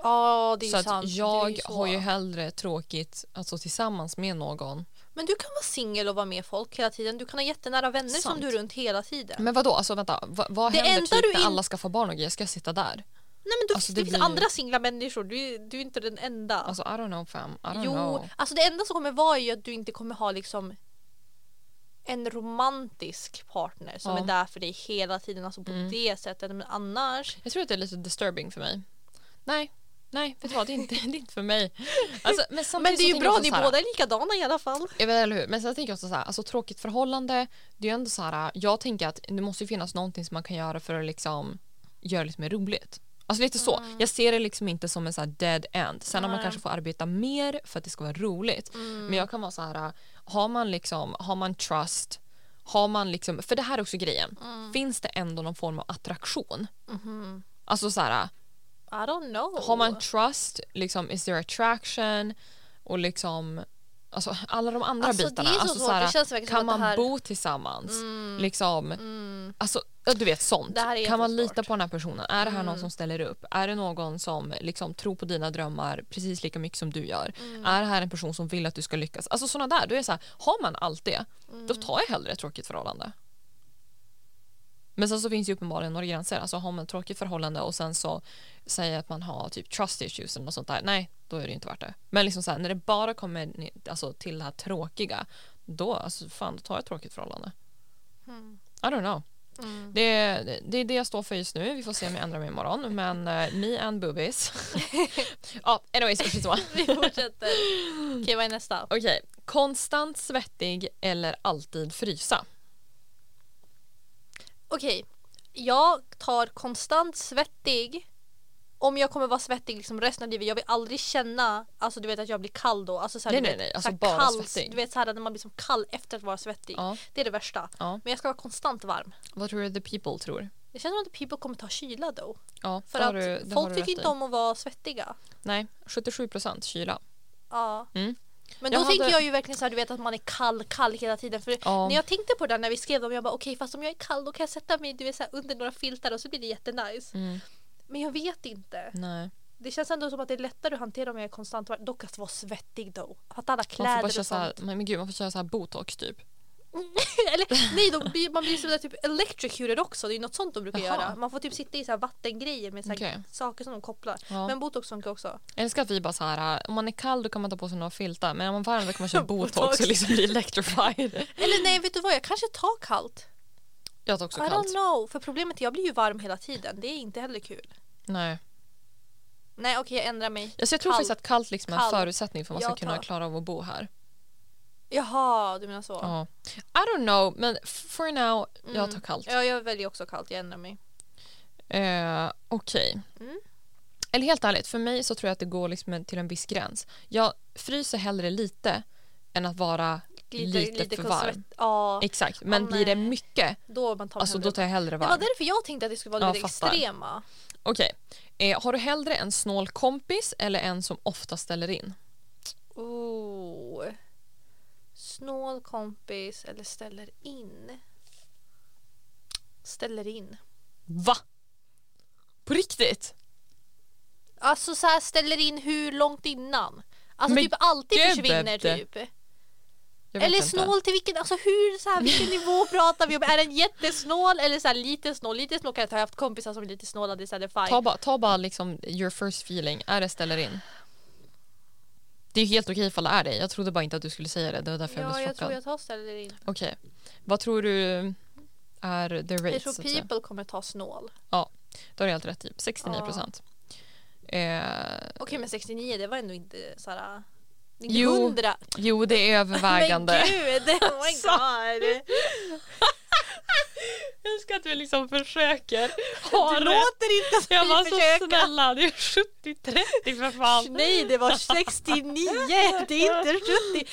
Ja det är så ju att sant. Är jag ju så. har ju hellre tråkigt alltså, tillsammans med någon. Men du kan vara singel och vara med folk hela tiden. Du kan ha jättenära vänner som Sant. du är runt hela tiden. Men vad då? Alltså vänta, vad, vad Det händer typ du när in- alla ska få barn och grejer? Ska jag sitta där? Nej men du, Alltså, det, det finns blir- andra singla människor. Du, är- du är inte den enda. Alltså I don't know fam, I don't jo, know. alltså det enda som kommer vara är ju att du inte kommer ha liksom en romantisk partner som Ja. är där för dig hela tiden, alltså på Mm. det sättet. Men annars, Jag tror att det är lite disturbing för mig. Nej, nej, vet du vad? Det är inte, det är inte för mig. Alltså, men, men det är ju bra, ni båda är likadana i alla fall. Jag vet, eller hur? Men sen tänker jag också så här, alltså tråkigt förhållande, det är ju ändå så här, jag tänker att det måste ju finnas någonting som man kan göra för att liksom göra det lite mer roligt. Alltså lite så. Jag ser det liksom inte som en så dead end. Sen om man kanske får arbeta mer för att det ska vara roligt. Men jag kan vara så här, har man liksom, har man trust, har man liksom, för det här är också grejen. Finns det ändå någon form av attraktion? Mhm. Alltså så här, I don't know. har man trust, liksom, is there attraction och liksom Alltså alla de andra Alltså, det bitarna. är så alltså, svårt. såhär, Det kan man det här- bo tillsammans? Mm. Liksom, Mm. alltså, du vet sånt. Det kan man lita på den här personen? Är det här någon Mm. som ställer upp? Är det någon som liksom, tror på dina drömmar precis lika mycket som du gör? Mm. Är det här en person som vill att du ska lyckas? Alltså sådana där. Då är det så här, har man allt det, då Mm. tar jag hellre ett tråkigt förhållande. Men sen så finns ju uppenbarligen några gränser. Alltså har man ett tråkigt förhållande och sen så säger att man har typ trust issues eller något sånt där. Nej, då är det inte värt det. Men liksom så här, när det bara kommer alltså, till det här tråkiga, då, alltså, fan, då tar jag ett tråkigt förhållande. Mm. I don't know. Mm. Det, det är det jag står för just nu. Vi får se om jag ändrar mig imorgon. Men uh, me and boobies. ja, anyways, skitsamma. Vi fortsätter. Okej, vad är nästa? Okej, konstant svettig eller alltid frysa? Okej, jag tar konstant svettig. Om jag kommer vara svettig liksom resten av livet, jag vill aldrig känna alltså du vet att jag blir kall då. Alltså, så här, Nej, du nej, vet, nej, så alltså bara kall, svettig. Du vet så här, när man blir som kall efter att vara svettig. Ja, Det är det värsta. ja. Men jag ska vara konstant varm. Vad tror du the people tror? Det känns som att people kommer ta kyla då. Ja, För att du, folk tycker inte i. om att vara svettiga. Nej, 77 procent kyla. Ja. Mm. Men då Jag tänker hade- jag ju verkligen så här, du vet att man är kall, kall hela tiden. För Ja. när jag tänkte på det där när vi skrev dem, jag bara okej fast om jag är kall då kan jag sätta mig du vet, så här, under några filtar och så blir det jättenice. Mm. Men jag vet inte. Nej. Det känns ändå som att det är lättare att hantera om jag är konstant varm. Dock att vara svettig då. Att alla Man får kläder bara och köra så här, sånt. men gud, man får köra så här botox typ. Eller nej, då blir, man blir sådär typ electrocuted också. Det är något sånt de brukar Jaha. göra. Man får typ sitta i så här vattengrejer med så här Okej. saker som de kopplar. Ja. Men botox funkar också. Jag älskar att vi bara så här, om man är kall då kan man ta på sig några filtar men om man är varm då kan man köra botox, Botox. och liksom bli electrified. Eller nej, vet du vad? Jag kanske tar kallt. Jag tar också I kallt. don't know. För problemet är att jag blir ju varm hela tiden. Det är inte heller kul. Nej. Nej okej, jag ändrar mig. Alltså jag tror Kallt. faktiskt att kallt liksom är en Kallt. förutsättning för att man ska Jag kunna tar. klara av att bo här. Jaha, du menar så. Ja. I don't know men for now, jag Mm. tar kallt. Ja, jag väljer också kallt. Jag ändrar mig. Eh, Okej. Mm. Eller helt ärligt, för mig så tror jag att det går liksom till en viss gräns. Jag fryser hellre lite än att vara lite, för varm. Ja, Exakt, men Åh, blir det mycket, då man tar alltså då tar jag hellre Det var varm. därför jag tänkte att det skulle vara Ja, lite fattar. extrema. Okej, eh, har du hellre en snål kompis eller en som ofta ställer in? Oh. Snål kompis eller ställer in? Ställer in. Va? På riktigt? Alltså så här ställer in hur långt innan? Alltså Men typ alltid gud, försvinner Bebbe. typ. Eller inte. snål till vilken, alltså hur, så här, vilken nivå pratar vi om? Är den jättesnål eller så här, lite snål? Lite snål kan jag ta, jag har haft kompisar som är lite snåla, det är det fine. Ta bara, ta bara liksom your first feeling. Är det ställer in? Det är helt okej ifall det är det. Jag trodde bara inte att du skulle säga det. Det var därför jag Ja, blev jag tror chockad. jag tar ställer in. Okej. Vad tror du är the rate? Jag tror så people kommer ta snål. Då har du helt rätt. Typ. 69 procent. Eh, Okej men 69 det var ändå inte såhär... Inte Jo, 100. jo, det är övervägande. Men gud, oh my god. Jag älskar att du liksom försöker ha rätt. låter inte som Jag var vi så snälla. Det är 70-30 för fan. Nej det var 69, det är inte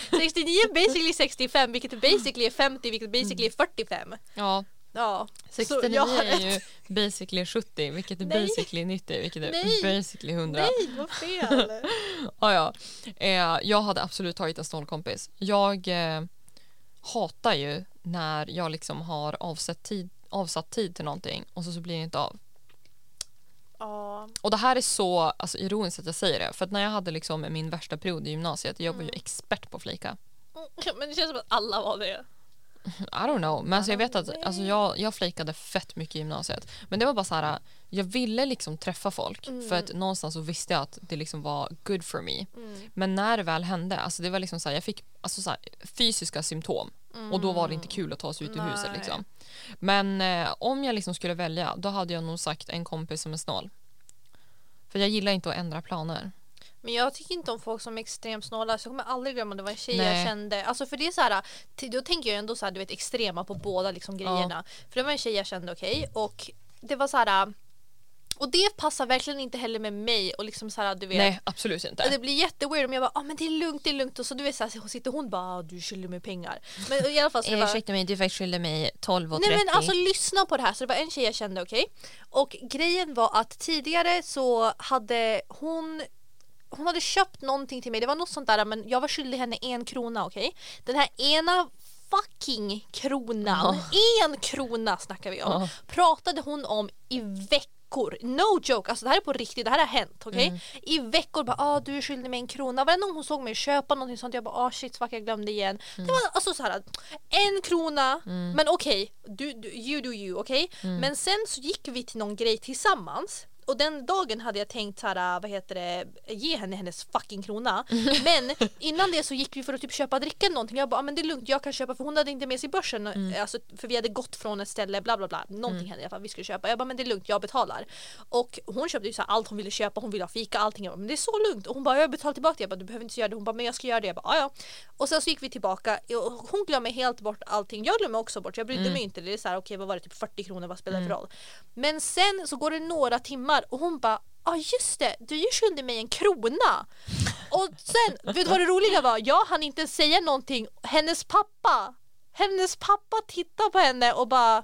70. 69 är basically 65 vilket basically är 50 vilket basically är 45. Ja, Ja. 69 jag har är ju basically 70 vilket är Nej. basically 90 vilket är Nej. basically 100. Nej, det var fel. Ja, ja. Eh, jag hade absolut tagit en snålkompis. Jag eh, hatar ju när jag liksom har avsatt tid, avsatt tid till någonting och så, så blir det inte av. Ja. Och det här är så alltså, ironiskt att jag säger det för att när jag hade liksom min värsta period i gymnasiet, jag var ju expert på flika. Men det känns som att alla var det. I don't know, men alltså jag vet att alltså jag, jag flakade fett mycket i gymnasiet. Men det var bara så här, jag ville liksom träffa folk Mm. för att någonstans så visste jag att det liksom var good for me. Mm. Men när det väl hände, alltså det var liksom så här, jag fick alltså så här, fysiska symptom och då var det inte kul att ta sig ut ur huset. Liksom. Men eh, om jag liksom skulle välja, då hade jag nog sagt en kompis som är snål. För jag gillar inte att ändra planer. Men jag tycker inte om folk som är extremt snåla så jag kommer aldrig glömma det var en tjej Nej. jag kände. Alltså för det är så här, då tänker jag ändå så här, du vet extrema på båda liksom grejerna. För det var en tjej jag kände okej och det var så här och det passar verkligen inte heller med mig och liksom så här du vet Nej, absolut inte. Det blir jätteweird om jag bara ah, men det är lugnt, det är lugnt och så du vet så här, sitter hon bara ah, du skyller mig pengar. Men i alla fall så det var, mig, du faktiskt skyller mig 12 Nej men alltså lyssna på det här. Så det var en tjej jag kände, okej? Och grejen var att tidigare så hade hon hon hade köpt någonting till mig, det var något sånt där men jag var skyldig henne en krona, okej? Den här ena fucking kronan, en krona snackar vi om, Ja. pratade hon om i veckor. No joke, alltså det här är på riktigt, det här har hänt. okej? Mm. I veckor bara ah, du är skyldig mig en krona. Varje gång hon såg mig köpa någonting sånt jag bara ah shit fuck jag glömde igen. Mm. Det var alltså så här en krona men okej, du, du, you do you okej. Mm. Men sen så gick vi till någon grej tillsammans och den dagen hade jag tänkt så här, vad heter det, ge henne hennes fucking krona. Men innan det så gick vi för att typ köpa dricka eller någonting. Jag bara, ah, men det är lugnt, jag kan köpa för hon hade inte med sig börsen. Mm. Alltså, för vi hade gått från ett ställe, bla bla bla. Någonting hände i alla fall, vi skulle köpa. Jag bara, men det är lugnt, jag betalar. Och hon köpte ju så här, allt hon ville köpa, hon ville ha fika, allting. Jag bara, men det är så lugnt. Och hon bara, jag betalar tillbaka det. Jag bara, du behöver inte göra det. Hon bara, men jag ska göra det. Jag bara, "Ah, ja. Och sen så gick vi tillbaka och hon glömmer helt bort allting. Jag glömmer också bort, jag brydde mig inte. Det är så här, okej vad var det, typ 40 kronor, vad spelar det för roll? Men sen så går det några timmar och hon bara, ja ah, just det, du är ju skyldig mig en krona. Och sen, vet du vad det roliga var? Jag hann inte säga någonting. Hennes pappa, hennes pappa tittade på henne och bara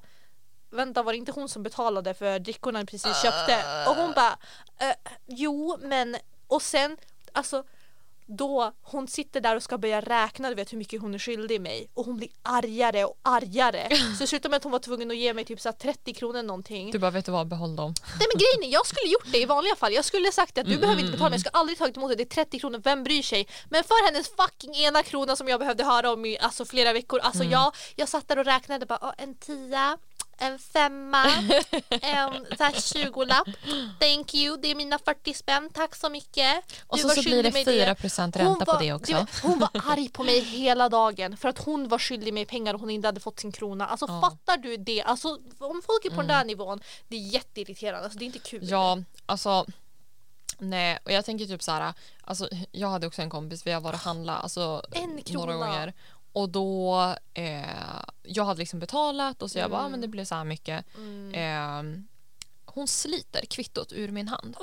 Vänta var det inte hon som betalade för drickorna ni precis köpte? Och hon bara eh, Jo men och sen alltså då hon sitter där och ska börja räkna du vet hur mycket hon är skyldig mig och hon blir argare och argare. Så slutade med att hon var tvungen att ge mig typ så här 30 kronor någonting. Du bara, vet du vad, behåll dem. Nej men grejen är, jag skulle gjort det i vanliga fall. Jag skulle sagt att du Mm, behöver mm, inte betala mig, jag skulle aldrig tagit emot det. Det är 30 kronor, vem bryr sig? Men för hennes fucking ena krona som jag behövde höra om i alltså, flera veckor. Alltså Mm. jag, jag satt där och räknade bara, "Åh, en tia, en femma, en så här 20-lapp. Thank you, det är mina 40 spänn, tack så mycket. Och så, var så blir det mig 4 procent ränta på det också. du vet, hon var arg på mig hela dagen för att hon var skyldig mig pengar och hon inte hade fått sin krona. Alltså Ja. fattar du det? Alltså om folk är på den där nivån, det är jätteirriterande. Alltså, det är inte kul. Ja, alltså nej, och jag tänker typ så här, alltså jag hade också en kompis, vi har varit och handlat alltså några gånger och då eh, jag hade liksom betalat och så jag bara, ah, men det blev så här mycket. Mm. Eh, hon sliter kvittot ur min hand.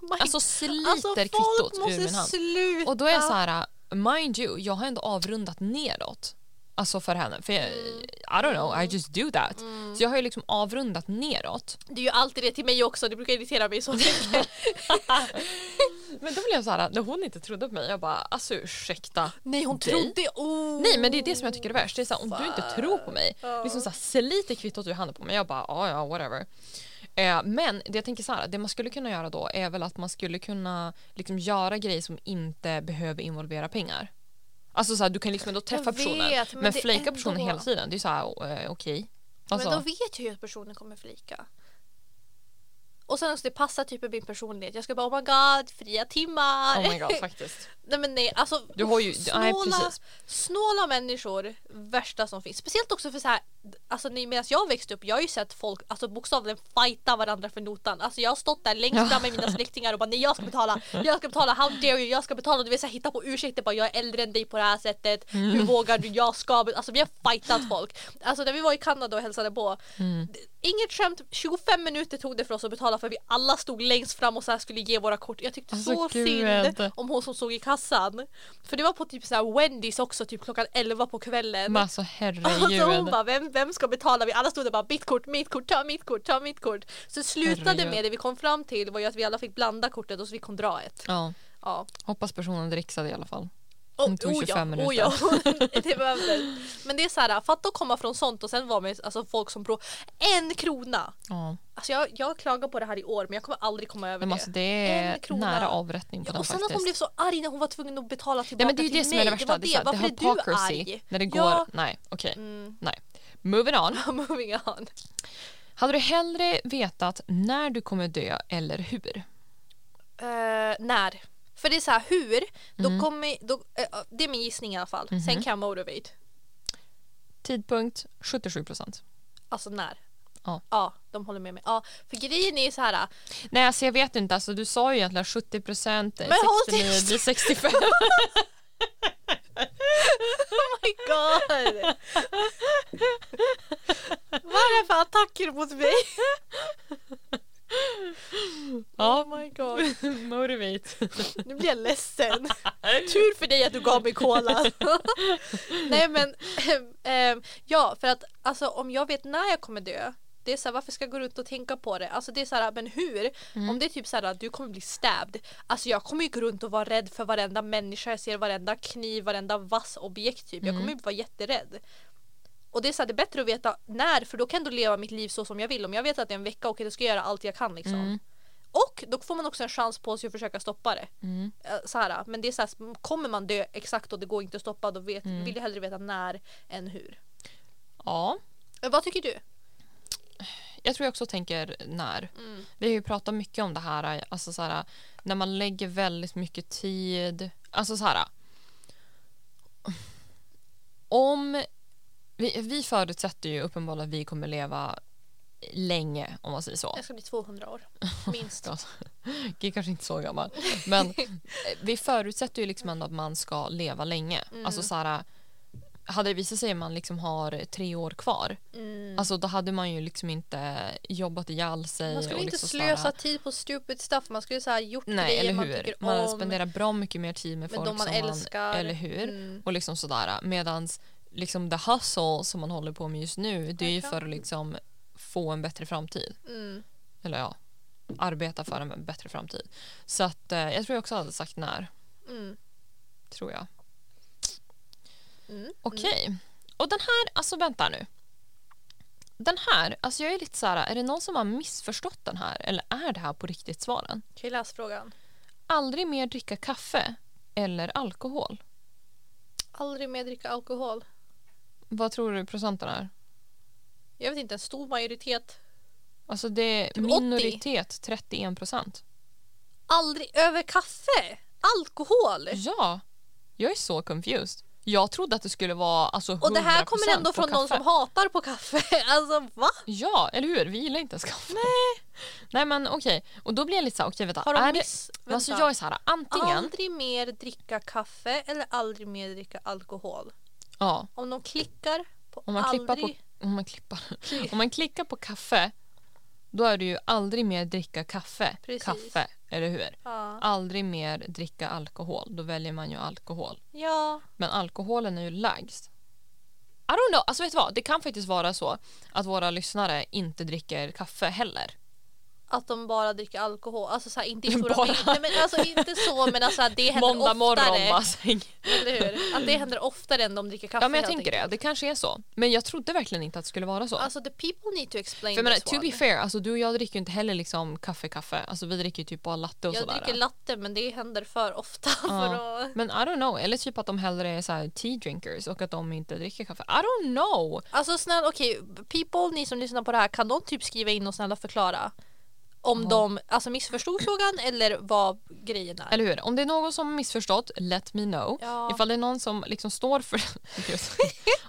My Alltså sliter Alltså kvittot ur min hand. sluta. Och då är jag så här, mind you, jag har ändå avrundat neråt. Alltså för henne. För jag, I don't know, I just do that. Så jag har ju liksom avrundat neråt. Är ju alltid det till mig också, det brukar irritera mig så mycket. Men då blev jag så här, när hon inte trodde på mig, jag bara alltså ursäkta. Nej hon Dig? trodde... Oh. Nej men det är det som jag tycker är värst. Det är så här, om du inte tror på mig, liksom så här, sliter kvittot ur handen på mig. Jag bara ja ja whatever. Eh, men det jag tänker så här, det man skulle kunna göra då är väl att man skulle kunna liksom göra grejer som inte behöver involvera pengar. Alltså så här, du kan liksom ändå träffa Jag personen. vet, men men flejka personen ändå- hela tiden, det är så här eh, okej. Alltså, Men då vet jag ju att personen kommer flika. Och sen också det passar typ min personlighet. Jag ska bara oh my god, fria timmar. oh my god faktiskt. nej men nej, alltså Du har ju, nej snåla, precis. snåla människor, värsta som finns. Speciellt också för så här, alltså medan jag växte upp, jag har ju sett folk alltså bokstavligen fighta varandra för notan. Alltså jag har stått där längst fram med mina släktingar och bara nej jag ska betala, jag ska betala, how dare you, jag ska betala. Du vet så här, hitta på ursäkter bara jag är äldre än dig på det här sättet, hur vågar du, jag ska bet-" Alltså vi har fightat folk. Alltså när vi var i Kanada och hälsade på, d- inget skämt, 25 minuter tog det för oss att betala för vi alla stod längst fram och så skulle ge våra kort. Jag tyckte Alltså, så gud. synd om hon som stod i kassan. För det var på typ så här Wendys också, typ klockan 11 på kvällen. Men alltså Alltså herregud. hon bara, vem, vem ska betala? Vi alla stod där bara, mitt kort, mitt kort, ta mitt kort, ta mitt kort. Så slutade Herregud. med det vi kom fram till var ju att vi alla fick blanda kortet och så vi kom dra ett. Ja, Ja. hoppas personen dricksade i alla fall. Oh, Det tog 25 ja, minuter. Oh ja. det behövdes. Men det är så här, fatta att komma från sånt och sen vara med alltså, folk som pro en krona. Ja. Alltså jag, jag klagar på det här i år men jag kommer aldrig komma över Men det. alltså det är En krona. nära avrättning på Ja, den och sen att faktiskt. hon blev så arg när hon var tvungen att betala tillbaka Nej men det är ju till det som mig. är det värsta. var Det, här, det Varför är du arg? När det går, Ja. nej okej, Mm. nej. Moving on. Moving on. Hade du hellre vetat när du kommer dö eller hur? Eh, när? För det är så här, hur? Då Mm. kommer, då, eh, det är min gissning i alla fall. Mhm. Sen kan jag motivate. Tidpunkt 77 procent. Alltså när? Ja. Ja, de håller med mig. Ja, för grejen är så här. Nej alltså jag vet inte, alltså, du sa ju egentligen 70 procent, Men håll 69 tyst! blir 65. Oh my god! Vad är det för attacker mot mig? Oh my god. motivate. Nu blir jag ledsen. Tur för dig att du gav mig cola. Nej men, ehm, ja för att alltså om jag vet när jag kommer dö det är så här, varför ska jag gå runt och tänka på det? Alltså det är så här, men hur? Om det är typ så här att du kommer bli stabbed. Alltså jag kommer ju gå runt och vara rädd för varenda människa jag ser, varenda kniv, varenda vass objekt typ. Jag kommer ju vara jätterädd. Och det är så här, det är bättre att veta när för då kan ändå leva mitt liv så som jag vill. Om jag vet att det är en vecka, okej då ska jag göra allt jag kan liksom. Mm. Och då får man också en chans på sig att försöka stoppa det. Mm. Eh, Så här, men det är så här, kommer man dö exakt och det går inte att stoppa då vet, Mm. vill jag hellre veta när än hur. Ja, Eh, Vad tycker du? jag tror jag också tänker när. Mm. Vi har ju pratat mycket om det här, alltså så här, när man lägger väldigt mycket tid. Alltså så här. Om vi, vi förutsätter ju uppenbarligen att vi kommer leva länge om man säger så. Jag ska bli 200 år. Minst. Är kanske inte så gammal. Men eh, vi förutsätter ju liksom ändå att man ska leva länge. Mm. Alltså så här, hade det visat sig att man liksom har tre år kvar, Mm. alltså då hade man ju liksom inte jobbat ihjäl sig. man skulle inte liksom slösa här- tid på stupid stuff. Man skulle så här gjort Nej, grejer eller man hur? tycker Man om. spenderar bra mycket mer tid med med folk de man som älskar. man, eller hur? Mm. Och liksom sådär. Medans liksom the hustle som man håller på med just nu, det är ju för att liksom få en bättre framtid. Mm. Eller ja, arbeta för en bättre framtid. Så att eh, jag tror jag också hade sagt när. Mm. tror jag. Mm. Okej. Och den här, alltså vänta nu. Den här, alltså jag är lite så här, är det någon som har missförstått den här eller är det här på riktigt svaren? Jag läsa frågan? Aldrig mer dricka kaffe eller alkohol. Aldrig mer dricka alkohol. Vad tror du procenten är? Jag vet inte, en stor majoritet. Alltså det är Typ 80. minoritet, 31 procent. Aldrig över kaffe! Alkohol! Ja, jag är så confused. Jag trodde att det skulle vara alltså 100% Och det här kommer ändå från någon som hatar på kaffe. Alltså va? Ja, eller hur? Vi gillar inte ens kaffe. Nej. Nej men okej, och då blir jag lite så här, okej vänta. Har de det, miss... Men alltså Vänta. jag är så här, antingen, Aldrig mer dricka kaffe eller aldrig mer dricka alkohol. Ja, Om de klickar på om man, aldrig... på, om, man klippar, om man klickar på kaffe, då är det ju aldrig mer dricka kaffe. Precis. Kaffe, eller hur? Ja. Aldrig mer dricka alkohol, då väljer man ju alkohol. ja. Men alkoholen är ju lägst. I don't know, alltså vet du vad? Det kan faktiskt vara så att våra lyssnare inte dricker kaffe heller. Att de bara dricker alkohol. Alltså så här, inte i stora Bara. mängder. Men alltså inte så men alltså det händer Måndag oftare. morgon bara säng. Eller hur? Att det händer oftare än de dricker kaffe. Ja men jag tänker det, det kanske är så. Men jag trodde verkligen inte att det skulle vara så. Alltså the people need to explain För jag menar, this to one. be fair, alltså, du och jag dricker ju inte heller liksom kaffe kaffe. Alltså vi dricker ju typ bara latte och Jag sådär. dricker latte men det händer för ofta för att... Men I don't know, eller typ att de hellre är så här tea drinkers och att de inte dricker kaffe. I don't know! Alltså snälla, okej, people, ni som lyssnar på det här, kan de typ skriva in och snälla förklara? Om de alltså missförstod frågan eller vad grejen är. Eller hur? Om det är någon som missförstått, let me know. Ja. Ifall det är någon som liksom står för.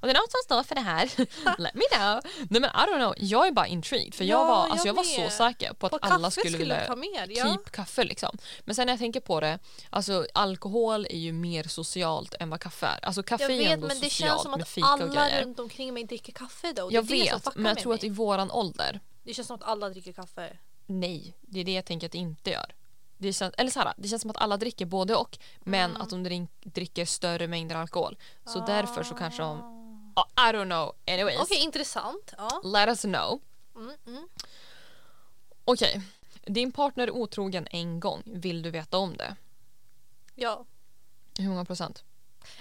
Om det är någon som står för det här, let me know. Nej men I don't know, jag är bara intrigued för jag Ja, var, alltså, jag jag var så med. säker på att På alla kaffe skulle vilja ta mer. Ja. keep kaffe liksom. Men sen när jag tänker på det, alltså alkohol är ju mer socialt än vad kaffe är. Alltså kaffe Jag är vet ändå men det känns som med att alla runt omkring mig dricker kaffe då. Jag är vet, men jag med tror att i våran ålder, Det känns som att alla dricker kaffe. Nej, det är det jag tänker att det inte gör. Det känns, eller så här, det känns som att alla dricker både och men Mm. att de drink, dricker större mängder alkohol. Så Ah. därför så kanske de... I don't know. Anyways, Okej, intressant. Ja. let us know. Mm, mm. Okej, din partner är otrogen en gång. Vill du veta om det? ja. Hur många procent?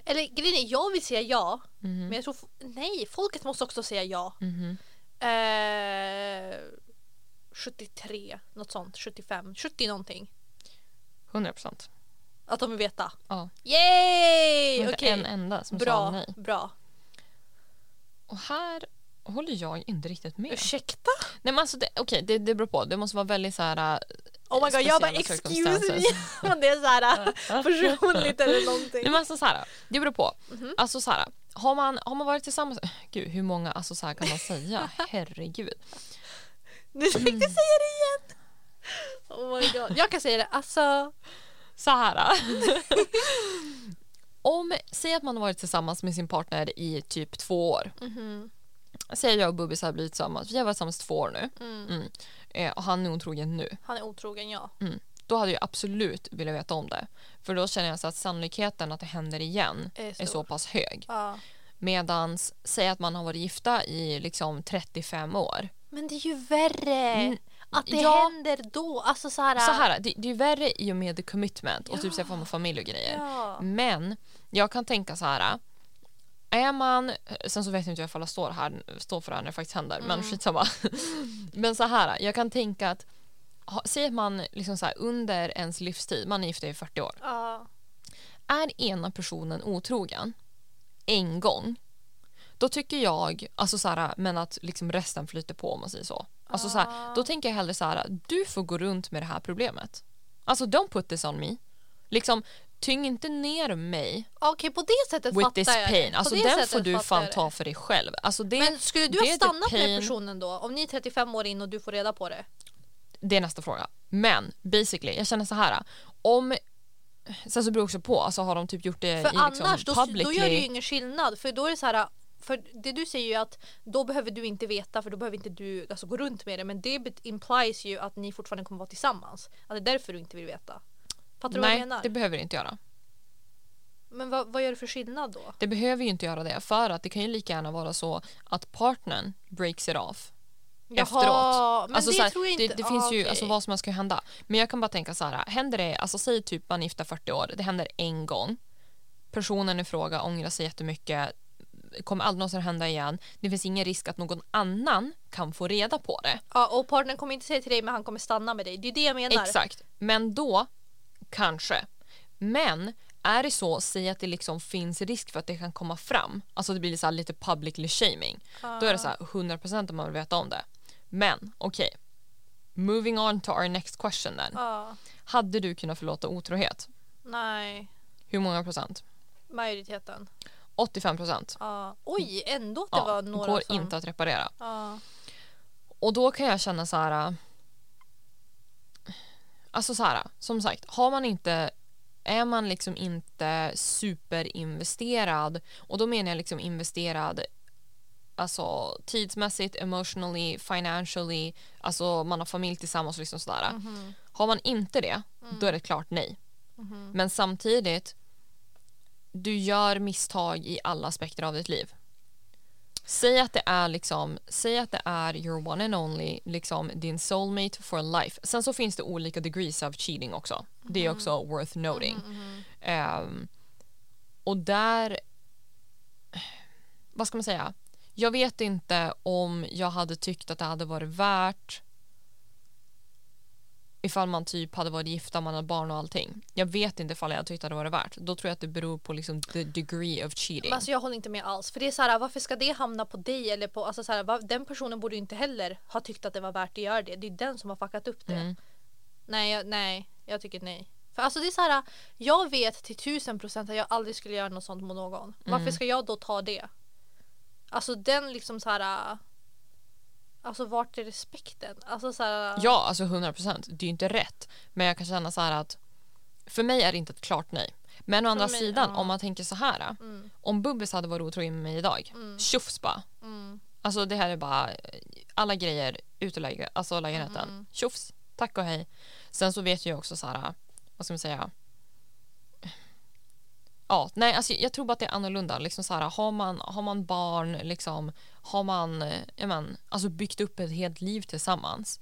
Eller grejen är, jag vill säga ja. Mhm. Men jag tror, nej, folket måste också säga ja. Mhm. Eh, 73, något sånt. 75, 70 någonting. 100 procent. Att de vill veta. Ja. Yay! Okej, inte en enda som sa bra, nej. bra. Och här håller jag inte riktigt med. Ursäkta? Nej men alltså det, okej det, det beror på. Det måste vara väldigt så här. äh, Oh my god, jag bara excuse me. det är så här personligt eller någonting. Nej men alltså så här, det beror på. Mhm. Alltså så här, har man, har man varit tillsammans, gud hur många alltså så här kan man säga? Herregud. Nu fick du säga det igen. Oh my god. Jag kan säga det, alltså. Så här. Om, säg att man har varit tillsammans med sin partner i typ två år. Mhm. Säg jag och Bubbis har blivit tillsammans, vi har varit tillsammans två år nu. Mm. Mm. Eh, och han är otrogen nu. Han är otrogen, ja. Då hade jag absolut velat veta om det. För då känner jag så att sannolikheten att det händer igen Är är så pass hög. ja. Medans, säg att man har varit gifta i liksom 35 år. Men det är ju värre. Mm, Att det ja. händer då. Alltså så här. Så här, det, det är ju värre i och med the commitment och Ja. typ så här familj och grejer. Ja. Men jag kan tänka så här. Är man, sen så vet jag inte ifall jag står, här, står för det här när det faktiskt händer, men Mm. skitsamma. men så här, jag kan tänka att, ha, säg att man liksom så här, under ens livstid, man är gift i 40 år, Ja. är ena personen otrogen en gång, då tycker jag, alltså så här, men att liksom resten flyter på om man säger så. Alltså så här, då tänker jag hellre så här, du får gå runt med det här problemet. Alltså don't put this on me. Liksom, tyng inte ner mig Okej, på det sättet with fattar this jag pain. Alltså den får du fan ta för dig själv. Alltså det, Men skulle du ha the stannat med personen då? Om ni är 35 år in och du får reda på det? det är nästa fråga. Men basically, jag känner så här. Om, sen så beror det också på, alltså har de typ gjort det För i annars, liksom då, publicly. då gör det ju ingen skillnad. För då är det så här, för det du säger ju att då behöver du inte veta för då behöver inte du alltså, gå runt med det. Men det implies ju att ni fortfarande kommer vara tillsammans. Att det är därför du inte vill veta. Fattar du vad jag Nej, menar? det behöver det inte göra. Men vad, vad gör det för skillnad då? Det behöver ju inte göra det för att det kan ju lika gärna vara så att partnern breaks it off efteråt. Jaha, men Alltså, det här, tror jag det, inte. det ah, finns ju okej. alltså, vad som helst kan hända. Men jag kan bara tänka så här, händer det, alltså säg typ man är gifta 40 år, det händer en gång. Personen i fråga ångrar sig jättemycket, kommer aldrig någonsin hända igen. Det finns ingen risk att någon annan kan få reda på det. Ja, och partnern kommer inte säga till dig men han kommer stanna med dig. Det är det jag menar. Exakt. Men då, kanske. Men är det så, säg att det liksom finns risk för att det kan komma fram. Alltså det blir så här lite publicly shaming. Då är det så här 100% om man vill veta om det. Men okej. Moving on to our next question then. Ja, Hade du kunnat förlåta otrohet? nej. Hur många procent? Majoriteten. 85 procent. Ja. Oj, ändå att det var några går som... inte att reparera. Och då kan jag känna så här. äh, Alltså så här, som sagt, har man inte är man liksom inte superinvesterad och då menar jag liksom investerad alltså tidsmässigt, emotionally, financially, alltså man har familj tillsammans och liksom sådär. Mhm. Har man inte det, då är det klart nej. Mhm. Men samtidigt, du gör misstag i alla aspekter av ditt liv. Säg att det är liksom, säg att det är your one and only, liksom din soulmate for life. Sen så finns det olika degrees of cheating också. Det är också worth noting. Mhm. Ehm, och där, vad ska man säga? Jag vet inte om jag hade tyckt att det hade varit värt ifall man typ hade varit gifta, man hade barn och allting. Jag vet inte ifall jag hade tyckt att det värt. Då tror jag att det beror på liksom the degree of cheating. Men Alltså jag håller inte med alls. För det är så här, varför ska det hamna på dig? Eller på, alltså så här, den personen borde ju inte heller ha tyckt att det var värt att göra det. Det är den som har fuckat upp det. Mm. Nej, jag, nej, jag tycker nej. För alltså det är så här, jag vet till tusen procent att jag aldrig skulle göra något sånt mot någon. Varför Mm. ska jag då ta det? Alltså den liksom så här. Alltså vart är respekten? Alltså så här, Ja, alltså 100 procent. Det är ju inte rätt. Men jag kan känna så här att för mig är det inte ett klart nej. Men å andra mig, sidan, ja. om man tänker så här. Mm, Om Bubbis hade varit otrogen med mig idag, Mm. tjofs bara. mm, Alltså det här är bara eh, alla grejer ut ur alltså lägenheten. Mm. Tjofs, tack och hej. Sen så vet jag också så här, vad ska man säga? Ja, nej, alltså jag tror bara att det är annorlunda. Liksom så här, har, man, har man barn, liksom, har man eh, men, alltså byggt upp ett helt liv tillsammans